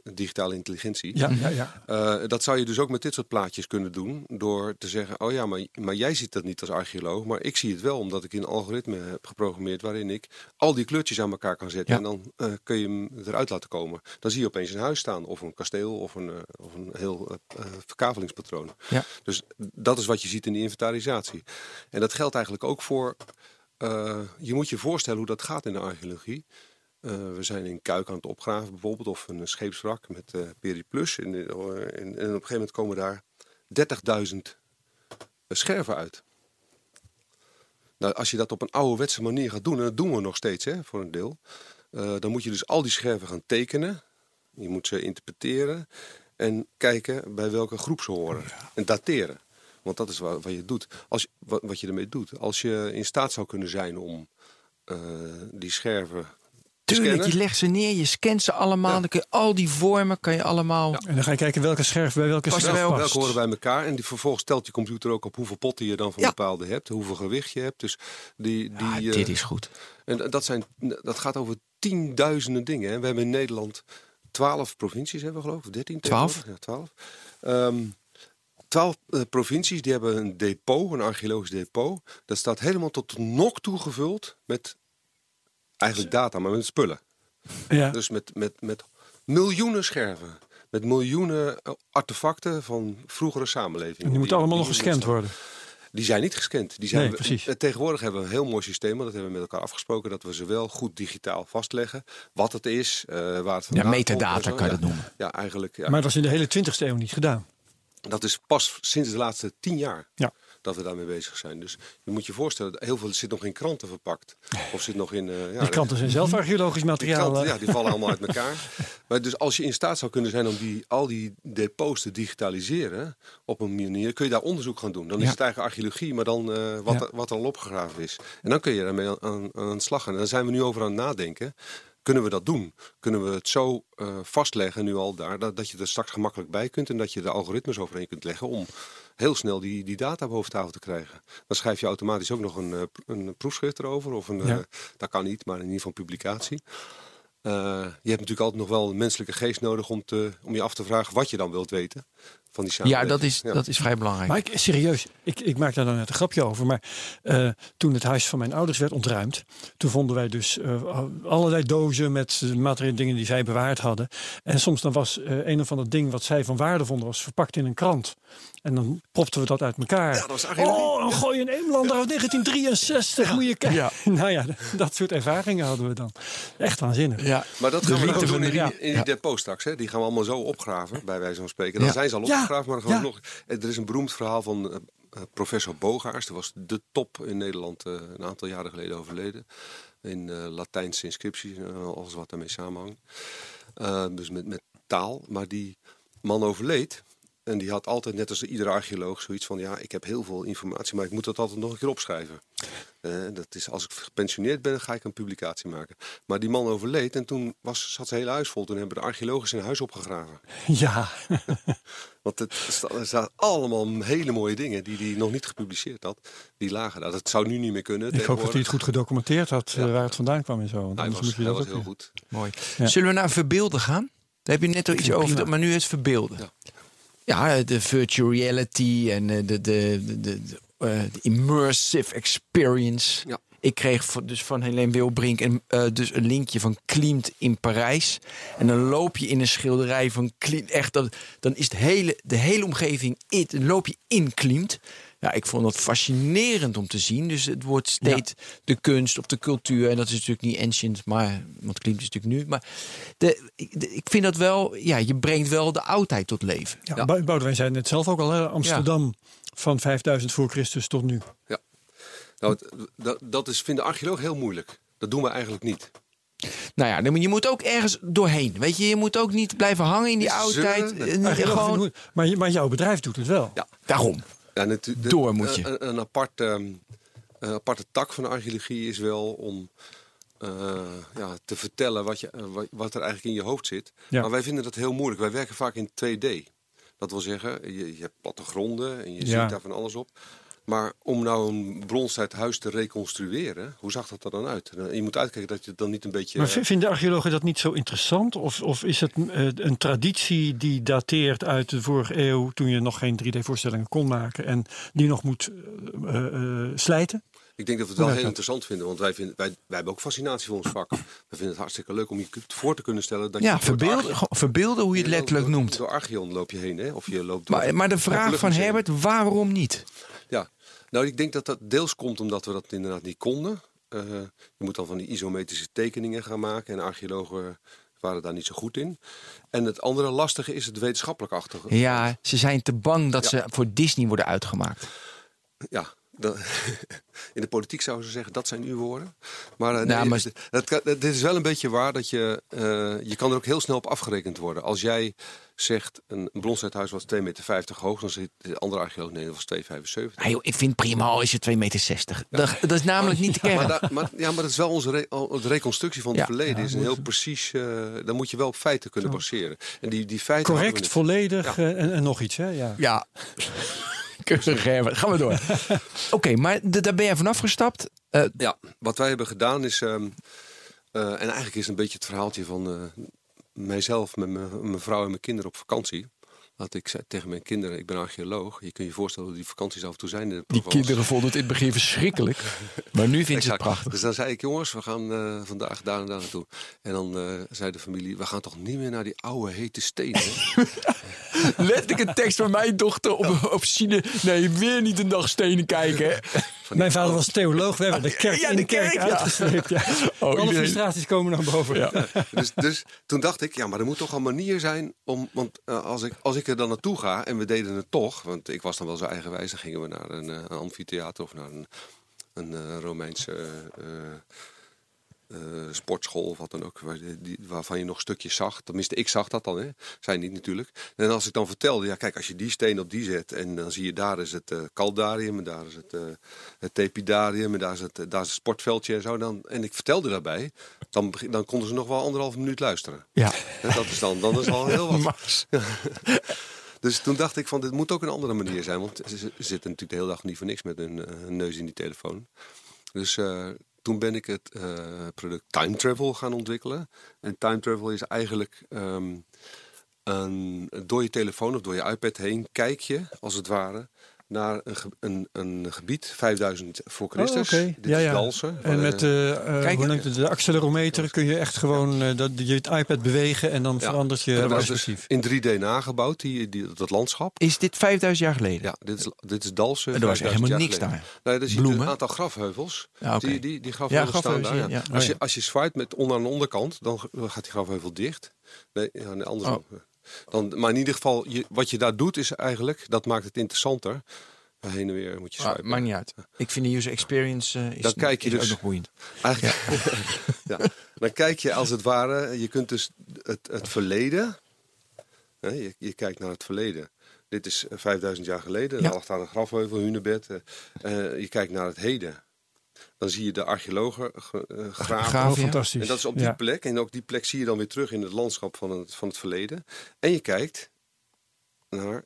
digitale intelligentie. Ja, ja, ja. Uh, dat zou je dus ook met dit soort plaatjes kunnen doen. Door te zeggen, oh ja, maar, maar jij ziet dat niet als archeoloog. Maar ik zie het wel, omdat ik een algoritme heb geprogrammeerd... waarin ik al die kleurtjes aan elkaar kan zetten. En dan kun je hem eruit laten komen. Dan zie je opeens een huis staan, of een kasteel... of een, of een heel verkavelingspatroon. Ja. Dus dat is wat je ziet in die inventarisatie. En dat geldt eigenlijk ook voor... Uh, je moet je voorstellen hoe dat gaat in de archeologie. Uh, we zijn in Kuik aan het opgraven bijvoorbeeld, of een scheepswrak met uh, Periplus. En, en, en, op een gegeven moment komen daar 30.000 scherven uit. Nou, als je dat op een ouderwetse manier gaat doen, en dat doen we nog steeds hè, voor een deel, uh, dan moet je dus al die scherven gaan tekenen. Je moet ze interpreteren en kijken bij welke groep ze horen. En dateren. Want dat is wat, wat je doet. Als, wat, wat, je ermee doet. Als je in staat zou kunnen zijn om uh, die scherven. Tuurlijk, je legt ze neer, je scant ze allemaal. Ja. Dan kun je al die vormen kan je allemaal. Ja. En dan ga je kijken welke scherf bij welke scherf past. Welke horen bij elkaar. En die, vervolgens stelt je computer ook op hoeveel potten je dan van ja. bepaalde hebt. Hoeveel gewicht je hebt. Dus die, die, ja, dit uh, is goed. En dat, zijn, dat gaat over tienduizenden dingen. Hè. We hebben in Nederland twaalf provincies, hebben we geloof ik. Dertien? Twaalf? Ja, twaalf. Um, Twaalf uh, provincies die hebben een depot, een archeologisch depot. Dat staat helemaal tot de nok toe gevuld met eigenlijk data, maar met spullen. Ja. Dus met, met, met miljoenen scherven. Met miljoenen artefacten van vroegere samenlevingen. En die moeten allemaal nog gescand worden. Die zijn niet gescand. Die zijn nee, precies. We, tegenwoordig hebben we een heel mooi systeem. Dat hebben we met elkaar afgesproken. Dat we ze wel goed digitaal vastleggen. Wat het is, uh, waar het Ja, metadata kan je dat noemen. Ja, eigenlijk. Ja. Maar dat is in de hele 20e eeuw niet gedaan. Dat is pas sinds de laatste tien jaar ja. Dat we daarmee bezig zijn. Dus je moet je voorstellen, heel veel zit nog in kranten verpakt. Of zit nog in... Uh, ja, die kranten zijn zelf archeologisch materiaal. Die kranten, ja, die vallen allemaal uit elkaar. Maar dus als je in staat zou kunnen zijn om die, al die depots te digitaliseren op een manier, kun je daar onderzoek gaan doen. Dan is het eigenlijk archeologie, maar dan uh, wat, Ja. er, wat er al opgegraven is. En dan kun je daarmee aan, aan, aan de slag gaan. En daar zijn we nu over aan het nadenken. kunnen we dat doen? Kunnen we het zo eh, vastleggen nu al daar, dat, dat je er straks gemakkelijk bij kunt en dat je de algoritmes overheen kunt leggen om heel snel die, die data boven tafel te krijgen. Dan schrijf je automatisch ook nog een, eh, een proefschrift erover. Of een, Ja. eh, dat kan niet, maar in ieder geval publicatie. Eh, je hebt natuurlijk altijd nog wel een menselijke geest nodig om, te, om je af te vragen wat je dan wilt weten van die Ja, samenleving. dat is, dat is vrij belangrijk. Maar ik, serieus, ik, ik maak daar dan net een grapje over. Maar eh, toen het huis van mijn ouders werd ontruimd, toen vonden wij dus eh, allerlei dozen met materiële dingen die zij bewaard hadden. En soms dan was eh, een of ander ding wat zij van waarde vonden, was verpakt in een krant. En dan propten we dat uit elkaar. Ja, dat oh, dan gooi je een Eemlander uit 1963, moet je kijken. nou ja, dat soort ervaringen hadden we dan. Echt waanzinnig. ja. Maar dat De gaan we lengte ook doen van in de- die, in die ja. depot straks. Hè? Die gaan we allemaal zo opgraven, bij wijze van spreken. Dan Ja. zijn ze al Ja. opgegraven, maar Ja. nog... Er is een beroemd verhaal van eh, eh, professor Bogaars. Dat was de top in Nederland eh, een aantal jaren geleden overleden. In eh, Latijnse inscripties en alles wat daarmee samenhangt. Eh, dus met, met taal. Maar die man overleed. En die had altijd, net als iedere archeoloog, zoiets van... ja, ik heb heel veel informatie, maar ik moet dat altijd nog een keer opschrijven. Eh, dat is, als ik gepensioneerd ben, ga ik een publicatie maken. Maar die man overleed en toen was, zat zijn hele huis vol. Toen hebben de archeologen zijn huis opgegraven. Ja, Want het, er staan allemaal hele mooie dingen die hij nog niet gepubliceerd had. Die lagen daar. Dat zou nu niet meer kunnen. ik hoop dat hij het goed gedocumenteerd had eh, Ja. waar het vandaan kwam en zo. Want Hij anders was, moet je hij dat was heel weer- goed. Mooi. Ja. Zullen we naar verbeelden gaan? Daar heb je net al iets over, maar nu het verbeelden. Ja. Ja, de virtual reality en eh, de, de, de, de, de, eh, de immersive experience. Ja. Ik kreeg dus van Helene Wilbrink een, eh, dus een linkje van Klimt in Parijs. En dan loop je in een schilderij van Klimt. Echt, dat, dan is het hele, de hele omgeving, in, dan loop je in Klimt. Ja, ik vond dat fascinerend om te zien. Dus het wordt steeds de kunst of de cultuur. En dat is natuurlijk niet ancient, maar, want Klimt is natuurlijk nu. Maar de, ik- de- ik vind dat wel, ja, je brengt wel de oudheid tot leven. Ja, Ja. Bou- Boudewijn zei het net zelf ook al, hè? Amsterdam van 5000 voor Christus tot nu. Nou, het- dat, dat is, vinden archeologen heel moeilijk. Dat doen we eigenlijk niet. Nou ja, je moet ook ergens doorheen. Weet je, je moet ook niet blijven hangen in die we- Eh, gewoon, maar, je- maar jouw bedrijf doet het wel. Ja. daarom. Ja, natu- de- Door moet je. Een, een, apart, ehm, een aparte tak van de archeologie is wel om eh, ja, te vertellen wat, je, eh, wat, er eigenlijk in je hoofd zit. Ja. Maar wij vinden dat heel moeilijk. Wij werken vaak in 2D. Dat wil zeggen, je, je hebt plattegronden en je ziet daar van alles op. Maar om nou een bronstijdhuis te reconstrueren, hoe zag dat er dan uit? Je moet uitkijken dat je het dan niet een beetje... Maar v- vinden archeologen dat niet zo interessant? Of, of is het eh, een traditie die dateert uit de vorige eeuw... toen je nog geen 3D-voorstellingen kon maken... en die nog moet eh, eh, eh, slijten? Ik denk dat we het wel heel interessant vinden, want wij, vinden, wij, wij hebben ook fascinatie voor ons vak. We vinden het hartstikke leuk om je voor te kunnen stellen dat Ja, je... het verbeelden, verbeelden hoe je het letterlijk door- noemt. Door Archeon loop je heen, hè? Of je loopt door Maar, maar de vraag van. Herbert, waarom niet? Ja, nou ik denk dat dat deels komt omdat we dat inderdaad niet konden. Eh, je moet dan van die isometrische tekeningen gaan maken en archeologen waren daar niet zo goed in. En het andere lastige is het wetenschappelijk achtige. Ja, ze zijn te bang dat Ja. ze voor Disney worden uitgemaakt. Ja, dat- in de politiek zouden ze zeggen dat zijn uw woorden. Maar, eh, Nou, nee, maar- dit- dat, kan- dit is wel een beetje waar dat je, eh, je kan er ook heel snel op afgerekend worden. Als jij zegt een, een was 2,50 meter hoog, dan zit de andere archeoloog nee, dat was 2,75. Ah, joh, ik vind prima al is je 2,60 meter. Dat, dat is namelijk niet de kern. Maar, maar, ja, maar dat is wel onze re- de reconstructie van het Ja. verleden. Ja, is een heel precies. eh dan moet je wel op feiten kunnen baseren. En die, die feiten. Correct, volledig eh, en, en nog iets, hè? Ja. Keurig Herbert. Gaan we door. Oké, maar daar ben jij vanaf gestapt. Eh, Ja, wat wij hebben gedaan is. ehm, eh, en eigenlijk is het een beetje het verhaaltje van eh, mijzelf met mijn vrouw en mijn kinderen op vakantie. Dat ik zei tegen mijn kinderen: Ik ben archeoloog. Je kunt je voorstellen hoe die vakanties af en toe zijn. In de die kinderen vonden het in het begin verschrikkelijk. Maar nu vinden ze het prachtig. Dus dan zei ik, jongens, we gaan eh, vandaag daar en daar naartoe. En dan eh, zei de familie, we gaan toch niet meer naar die oude hete stenen. Letterlijk een tekst van mijn dochter op, op China. Nee, weer niet een dag stenen kijken. Mijn vader was theoloog. We hebben de kerk Ja, in de de kerk, kerk, ja. uitgesleept. Ja. Oh, Alle iedereen- frustraties komen naar boven. Ja. Dus, dus toen dacht ik, ja, maar er moet toch een manier zijn om. Want eh, als, ik, als ik er dan naartoe ga en we deden het toch, want ik was dan wel zo eigenwijs, dan gingen we naar een, eh, een amfitheater of naar een, een eh, Romeinse. Eh, eh, sportschool of wat dan ook, waar, die, waarvan je nog stukjes zag. Tenminste, ik zag dat dan, hè. zij niet natuurlijk. En als ik dan vertelde, ja kijk, als je die steen op die zet en dan zie je daar is het uh, caldarium en daar is het, uh, het tepidarium en daar is het, daar is het sportveldje en zo. Dan, en ik vertelde daarbij, dan, dan konden ze nog wel anderhalve minuut luisteren. Ja. En dat is dan, dan is al heel wat. Dus toen dacht ik van dit moet ook een andere manier zijn. Want ze zitten natuurlijk de hele dag niet voor niks met hun, hun neus in die telefoon. Dus uh, toen ben ik het uh, product Time Travel gaan ontwikkelen. En Time Travel is eigenlijk een, door je telefoon of door je iPad heen kijk je als het ware naar een, een, een gebied, 5000 voor Christus. Oh, okay. Dit ja, is ja. Dalsen. En met uh, Kijk, hoe noemt het, de accelerometer kun je echt gewoon uh, dat, je het iPad bewegen en dan Ja. verandert je dat perspectief. dus in 3D nagebouwd, die, die, dat landschap. Is dit 5000 jaar geleden? Ja, dit is, dit is Dalsen. En er was echt 5000 helemaal niks daar. Nee, Bloemen? een aantal grafheuvels. Ja, oké. Die, die, die grafheuvels Ja, staan grafheuvels, daar. Ja. ja, ja. Als, Oh, je, ja. als je zwaait met onder aan de onderkant, dan gaat die grafheuvel dicht. Nee, ja, nee andersom. Oh. Dan, maar in ieder geval, je, wat je daar doet is eigenlijk, dat maakt het interessanter. Heen en weer moet je Ah, swipen. maakt niet uit. Ik vind de user experience eh, is, Dan kijk je dus- ook nog boeiend. Eigenlijk, ja. Dan kijk je als het ware, je kunt dus het, het verleden, hè, je, je kijkt naar het verleden. Dit is eh, 5000 jaar geleden, Ja. lag daar een grafheuvel, hunebed. eh, eh, je kijkt naar het heden. Dan zie je de archeologen ge- eh, graven. Fantastisch. En dat is op die Ja. plek. En ook die plek zie je dan weer terug in het landschap van het, van het verleden. En je kijkt naar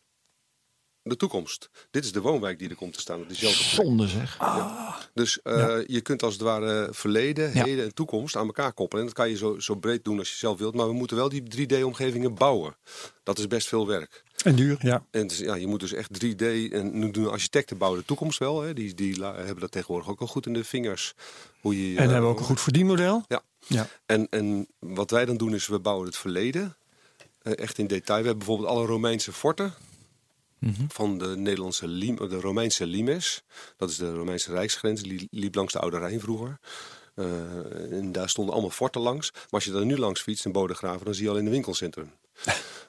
de toekomst. Dit is de woonwijk die er komt te staan diezelfde plek. Zonde zeg. Dus eh, je kunt als het ware verleden, Ja. heden en toekomst aan elkaar koppelen. En dat kan je zo, zo breed doen als je zelf wilt. Maar we moeten wel die 3D-omgevingen bouwen. Dat is best veel werk. En duur, ja. En het is- ja, je moet dus echt 3D. En nu doen architecten bouwen de toekomst wel. Hè. Die, die hebben dat tegenwoordig ook al goed in de vingers. Hoe je, En eh, hebben we ook een goed verdienmodel. Ja. Ja. En, en wat wij dan doen is we bouwen het verleden. eh, echt in detail. We hebben bijvoorbeeld alle Romeinse forten. Mhm. Van de Nederlandse Lim, de Romeinse limes. Dat is de Romeinse rijksgrens. Die liep langs de Oude Rijn vroeger. Eh, en daar stonden allemaal forten langs. Maar als je daar nu langs fietst in Bodegraven, dan zie je al in een winkelcentrum.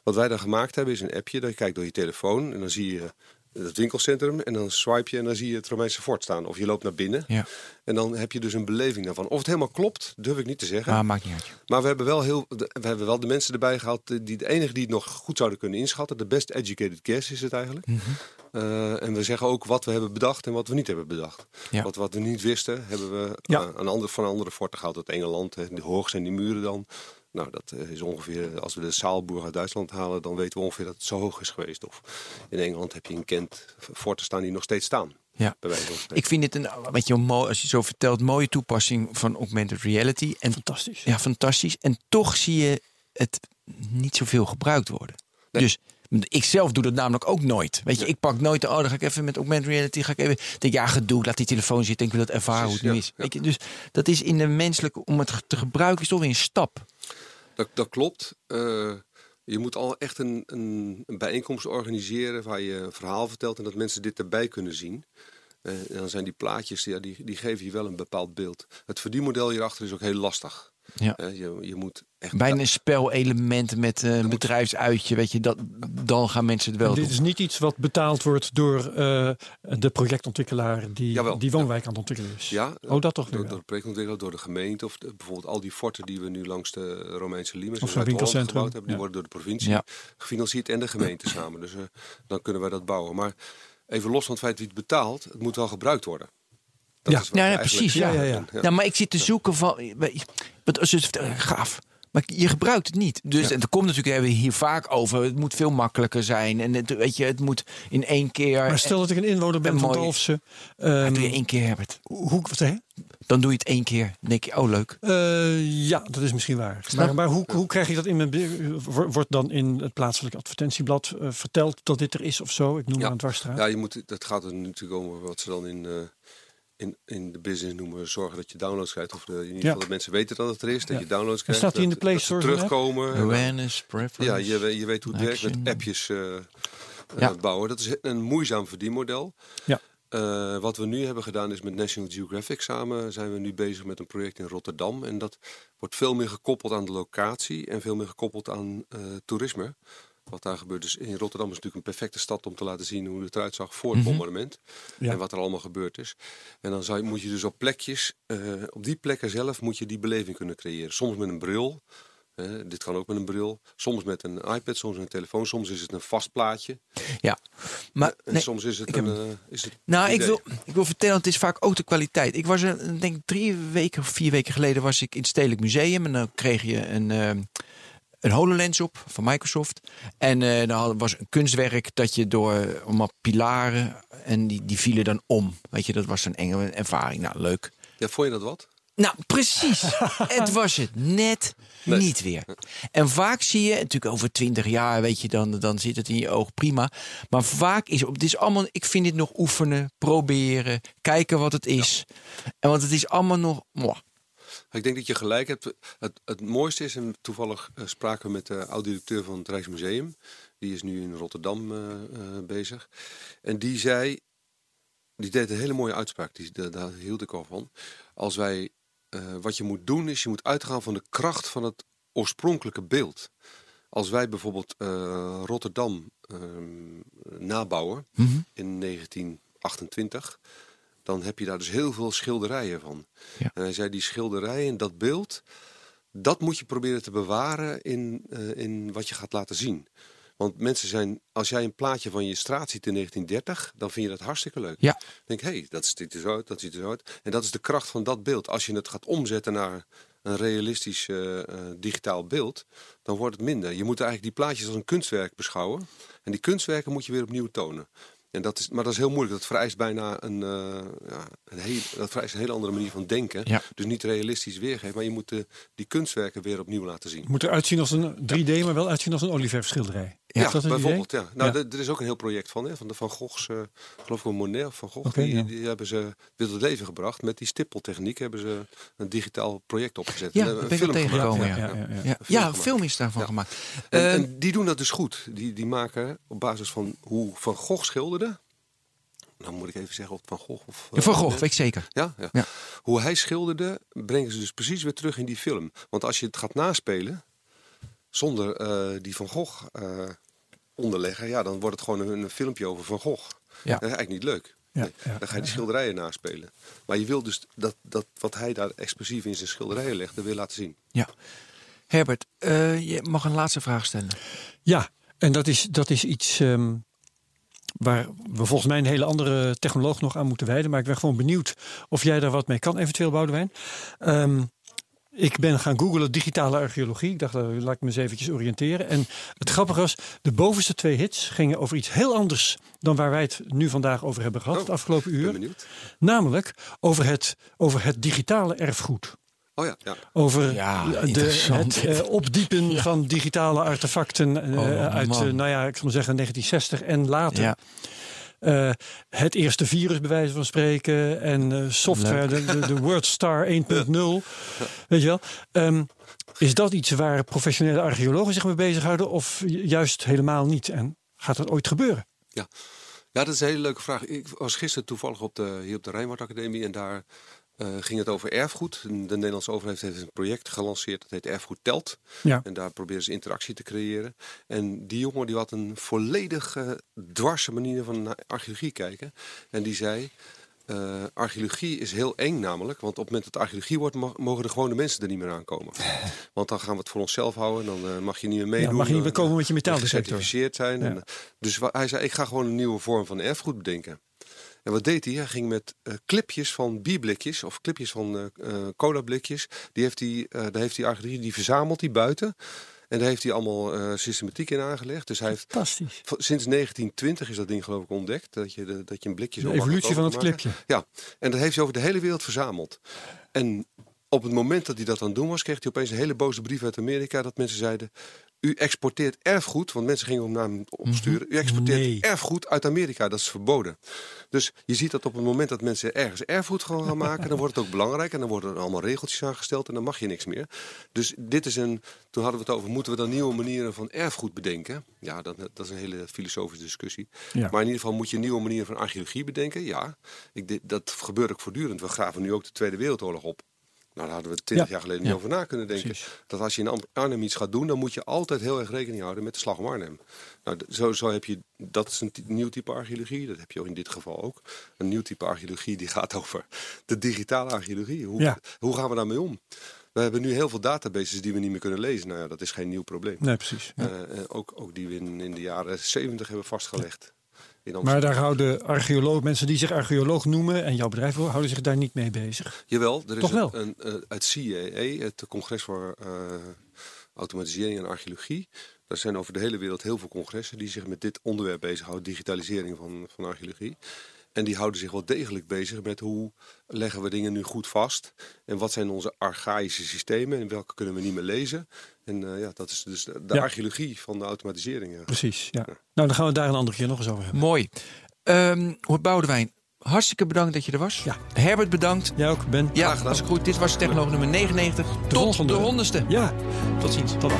Wat wij dan gemaakt hebben is een appje. Dat je kijkt door je telefoon en dan zie je het winkelcentrum. En dan swipe je en dan zie je het Romeinse fort staan. Of je loopt naar binnen. Ja. En dan heb je dus een beleving daarvan. Of het helemaal klopt, durf ik niet te zeggen. Maar maakt niet uit. Maar we hebben wel, heel, de- we hebben wel de mensen erbij gehad, die, de enige die het nog goed zouden kunnen inschatten. De best educated guess is het eigenlijk. Mhm. Eh, en we zeggen ook wat we hebben bedacht en wat we niet hebben bedacht. Ja. Wat, wat we niet wisten, hebben we Ja. eh, aan andere, van andere forten gehad uit Engeland. Hè. Die hoog zijn die muren dan. Nou, dat eh, is ongeveer, als we de Saalburg uit Duitsland halen, dan weten we ongeveer dat het zo hoog is geweest. Of in Engeland heb je in Kent forten staan die nog steeds staan. Ja. Bij wijze van spreken. Ik vind het een, weet je, wel, mooi, als je zo vertelt, mooie toepassing van augmented reality. En Fantastisch. ja, fantastisch. En toch zie je het niet zoveel gebruikt worden. Nee. Dus ik zelf doe dat namelijk ook nooit. Weet je, ik pak nooit de, oh, dan ga ik even met augmented reality, ga ik even, denk ja, gedoe, laat die telefoon zitten, ik wil het ervaren hoe het nu is. ja, Weet je, dus dat is in de menselijke, om het te gebruiken, is toch weer een stap. Dat, dat klopt. Eh, je moet al echt een, een, een bijeenkomst organiseren waar je een verhaal vertelt en dat mensen dit erbij kunnen zien. Eh, en dan zijn die plaatjes, ja, die, die geven je wel een bepaald beeld. Het verdienmodel hierachter is ook heel lastig. Ja. Eh, je, je moet echt. Bijna spelelementen met eh, een bedrijfsuitje, weet je, dat, dan gaan mensen het wel Dit doen. is niet iets wat betaald wordt door eh, de projectontwikkelaar die Jawel, die woonwijk aan het ontwikkelen is. Ja, Oh, dat toch door, weer door de projectontwikkelaar, door de gemeente. Of de- bijvoorbeeld al die forten die we nu langs de Romeinse Limes Of winkelcentrum, gebouwd hebben. Die ja. worden door de provincie Ja. gefinancierd en de gemeente samen. Dus eh, dan kunnen wij dat bouwen. Maar even los van het feit wie het betaalt, het moet wel gebruikt worden. Dat Ja. is Ja, precies. Ja. Ja, ja, Nou, maar ik zit te zoeken van. Wat als het gaaf. Maar je gebruikt het niet. Dus en er komt natuurlijk hebben we hier vaak over. Het moet veel makkelijker zijn. En het, weet je, het moet in één keer. Maar stel dat ik een inwoner ben en van Dalfsen. Ehm, doe je één keer, Herbert. hoe, wat zeg je? Dan doe je het één keer. Dan denk je, oh leuk. Eh, ja, dat is misschien waar. Maar, maar hoe, hoe krijg ik dat in mijn... Wordt dan in het plaatselijk advertentieblad eh, verteld dat dit er is of zo? Ik noem Ja. maar een dwarsstraat. Ja, je moet, dat gaat er natuurlijk om wat ze dan in, eh, in, in de business noemen. Zorgen dat je downloads krijgt. Of de, in ieder Ja. geval dat mensen weten dat het er is. Dat Ja. je downloads En krijgt. staat die in de Play Store terugkomen. En Awareness, preference. Ja, je, weet- je weet hoe het werkt met appjes eh, eh, Ja. bouwen. Dat is een moeizaam verdienmodel. Ja. Eh, wat we nu hebben gedaan is met National Geographic samen zijn we nu bezig met een project in Rotterdam. En dat wordt veel meer gekoppeld aan de locatie en veel meer gekoppeld aan eh, toerisme. Wat daar gebeurt. Dus in Rotterdam is natuurlijk een perfecte stad om te laten zien hoe het eruit zag voor het Mhm. bombardement. Ja. En wat er allemaal gebeurd is. En dan zou je, moet je dus op plekjes, eh, op die plekken zelf moet je die beleving kunnen creëren. Soms met een bril. dit kan ook met een bril. Soms met een iPad, soms met een telefoon. Soms is het een vast plaatje. Ja, maar En nee, soms is het ik een... heb- eh, is het Nou, ik wil, ik wil vertellen, het is vaak ook de kwaliteit. Ik was er, ik denk drie weken of vier weken geleden was ik in het Stedelijk Museum. En dan kreeg je een, ehm, een HoloLens op van Microsoft. En eh dan was een kunstwerk dat je door eh, allemaal pilaren... en die, die vielen dan om. Weet je, dat was een enge ervaring. Nou, leuk. Ja, vond je dat wat? Nou, precies. het was het net Nee. niet weer. En vaak zie je, natuurlijk over twintig jaar, weet je, dan, dan zit het in je oog prima. Maar vaak is het is allemaal, ik vind dit nog oefenen, proberen, kijken wat het is. En want het is allemaal nog. mwah. Ik denk dat je gelijk hebt. Het, het mooiste is, en toevallig eh, spraken we met de oud-directeur van het Rijksmuseum. Die is nu in Rotterdam eh, eh, bezig. En die zei, die deed een hele mooie uitspraak. Die, daar, daar hield ik al van. Als wij, wat je moet doen is, je moet uitgaan van de kracht van het oorspronkelijke beeld. Als wij bijvoorbeeld Rotterdam ehm, nabouwen in 1928, dan heb je daar dus heel veel schilderijen van. Ja. En hij zei, die schilderijen, dat beeld, dat moet je proberen te bewaren in, eh, in wat je gaat laten zien. Want mensen zijn, als jij een plaatje van je straat ziet in 1930, dan vind je dat hartstikke leuk. Ja. Denk, hé, hey, dat ziet er zo uit, dat ziet er zo uit. En dat is de kracht van dat beeld. Als je het gaat omzetten naar een realistisch eh, eh, digitaal beeld, dan wordt het minder. Je moet eigenlijk die plaatjes als een kunstwerk beschouwen. En die kunstwerken moet je weer opnieuw tonen. En dat is, maar dat is heel moeilijk. Dat vereist bijna een, eh, ja, een, heel, dat vereist een hele andere manier van denken. Ja. Dus niet realistisch weergeven, maar je moet de, die kunstwerken weer opnieuw laten zien. Het moet eruit zien als een 3D, maar wel uitzien als een Oliver-schilderij. Ja, bijvoorbeeld. idee? Ja. Nou, Ja. er is ook een heel project van, hè, van de Van Goghs, eh, geloof ik wel Monet of Van Gogh. Die, ja. die hebben ze tot het leven gebracht. Met die stippeltechniek hebben ze een digitaal project opgezet. Ja, En, eh, een film tegengekomen. gemaakt. Ja, ja, ja, ja. ja. film is daarvan gemaakt. En, Eh, en die doen dat dus goed. Die, die maken op basis van hoe Van Gogh schilderde. Nou moet ik even zeggen of het Van Gogh of... van Gogh, weet ik zeker. Ja, ja. Ja. Hoe hij schilderde, brengen ze dus precies weer terug in die film. Want als je het gaat naspelen, zonder eh, die Van Gogh eh, onderleggen, ja, dan wordt het gewoon een, een filmpje over Van Gogh. Ja. Dat is eigenlijk niet leuk. Ja, Nee, ja, dan ga je die schilderijen naspelen. Maar je wil dus dat, dat wat hij daar expressief in zijn schilderijen legt, dat weer laten zien. Ja. Herbert, eh, je mag een laatste vraag stellen. Ja, en dat is, dat is iets ehm, waar we volgens mij een hele andere technoloog nog aan moeten wijden. Maar ik ben gewoon benieuwd of jij daar wat mee kan, eventueel Boudewijn. Ehm, ik ben gaan googlen digitale archeologie. Ik dacht, eh, laat ik me eens eventjes oriënteren. En het grappige was, de bovenste twee hits gingen over iets heel anders dan waar wij het nu vandaag over hebben gehad, Oh, het afgelopen Ik ben uur. benieuwd. Namelijk over het, over het digitale erfgoed. Oh ja, ja. Over Ja, de, het eh, opdiepen van digitale artefacten eh, Oh, uit, nou ja, ik zal maar zeggen 1960 en later. Ja. Eh, het eerste virus, bij wijze van spreken. En eh, software, de, de, de WordStar 1.0. Weet je wel. Ehm, is dat iets waar professionele archeologen zich mee bezighouden? Of ju- juist helemaal niet? En gaat dat ooit gebeuren? Ja, dat is een hele leuke vraag. Ik was gisteren toevallig op de, hier op de Rijnwaard Academie en daar eh, ging het over erfgoed. De Nederlandse overheid heeft een project gelanceerd dat heet Erfgoed Telt. Ja. En daar proberen ze interactie te creëren. En die jongen die had een volledig eh, dwarse manier van naar archeologie kijken. En die zei, eh, archeologie is heel eng namelijk. Want op het moment dat archeologie wordt, mag- mogen de gewone mensen er niet meer aankomen. Want dan gaan we het voor onszelf houden. Dan eh, mag je niet meer meedoen. Ja, mag je niet meer komen met je metaaldetector. gecertificeerd zijn. Ja. En, dus hij zei, ik ga gewoon een nieuwe vorm van erfgoed bedenken. En wat deed hij? Hij ging met eh, clipjes van bierblikjes of clipjes van eh eh, colablikjes. Die heeft hij, daar heeft hij archeologie, die verzamelt hij buiten. En daar heeft hij allemaal systematiek in aangelegd. Dus hij heeft Fantastisch. sinds 1920 is dat ding geloof ik ontdekt. Dat je, de, dat je een blikje zo De evolutie van het clipje. Ja, en dat heeft hij over de hele wereld verzameld. En op het moment dat hij dat aan het doen was, kreeg hij opeens een hele boze brief uit Amerika. Dat mensen zeiden: U exporteert erfgoed, want mensen gingen hem naar hem opsturen. U exporteert Nee. erfgoed uit Amerika, dat is verboden. Dus je ziet dat op het moment dat mensen ergens erfgoed gaan gaan maken, dan wordt het ook belangrijk. En dan worden er allemaal regeltjes aangesteld en dan mag je niks meer. Dus dit is een. Toen hadden we het over: moeten we dan nieuwe manieren van erfgoed bedenken? Ja, dat, dat is een hele filosofische discussie. Ja. Maar in ieder geval moet je nieuwe manieren van archeologie bedenken. Ja, ik, dat gebeurt ook voortdurend. We graven nu ook de Tweede Wereldoorlog op. daar hadden we twintig Ja. jaar geleden niet over na kunnen denken. precies. Dat als je in Arnhem iets gaat doen, dan moet je altijd heel erg rekening houden met de slag om Arnhem. Nou, zo, zo heb je, dat is een nieuw type archeologie. Dat heb je ook in dit geval ook. Een nieuw type archeologie die gaat over de digitale archeologie. Hoe, Ja. hoe gaan we daarmee om? We hebben nu heel veel databases die we niet meer kunnen lezen. Nou ja, dat is geen nieuw probleem. Nee, precies. Ja. Eh, eh, ook, ook die we in, in de jaren 70 hebben vastgelegd. In Maar daar houden archeoloog, mensen die zich archeoloog noemen en jouw bedrijf houden zich daar niet mee bezig. Jawel, er is Toch wel? Een, een, eh, het CAE, het Congres voor eh, Automatisering en Archeologie. Er zijn over de hele wereld heel veel congressen die zich met dit onderwerp bezighouden, digitalisering van, van archeologie. En die houden zich wel degelijk bezig met hoe leggen we dingen nu goed vast. En wat zijn onze archaïsche systemen en welke kunnen we niet meer lezen. En eh, ja, dat is dus de, de Ja. archeologie van de automatisering. Ja. Precies, ja. Nou, dan gaan we het daar een andere keer nog eens over hebben. Mooi. Ehm Boudewijn, hartstikke bedankt dat je er was. Ja. Herbert, bedankt. Jij ook, Ben? Ja, gedaan. als ik goed. Dit was Technoloog nummer 99. Tot volgende. de honderdste. Ja, Tot ziens. tot dan.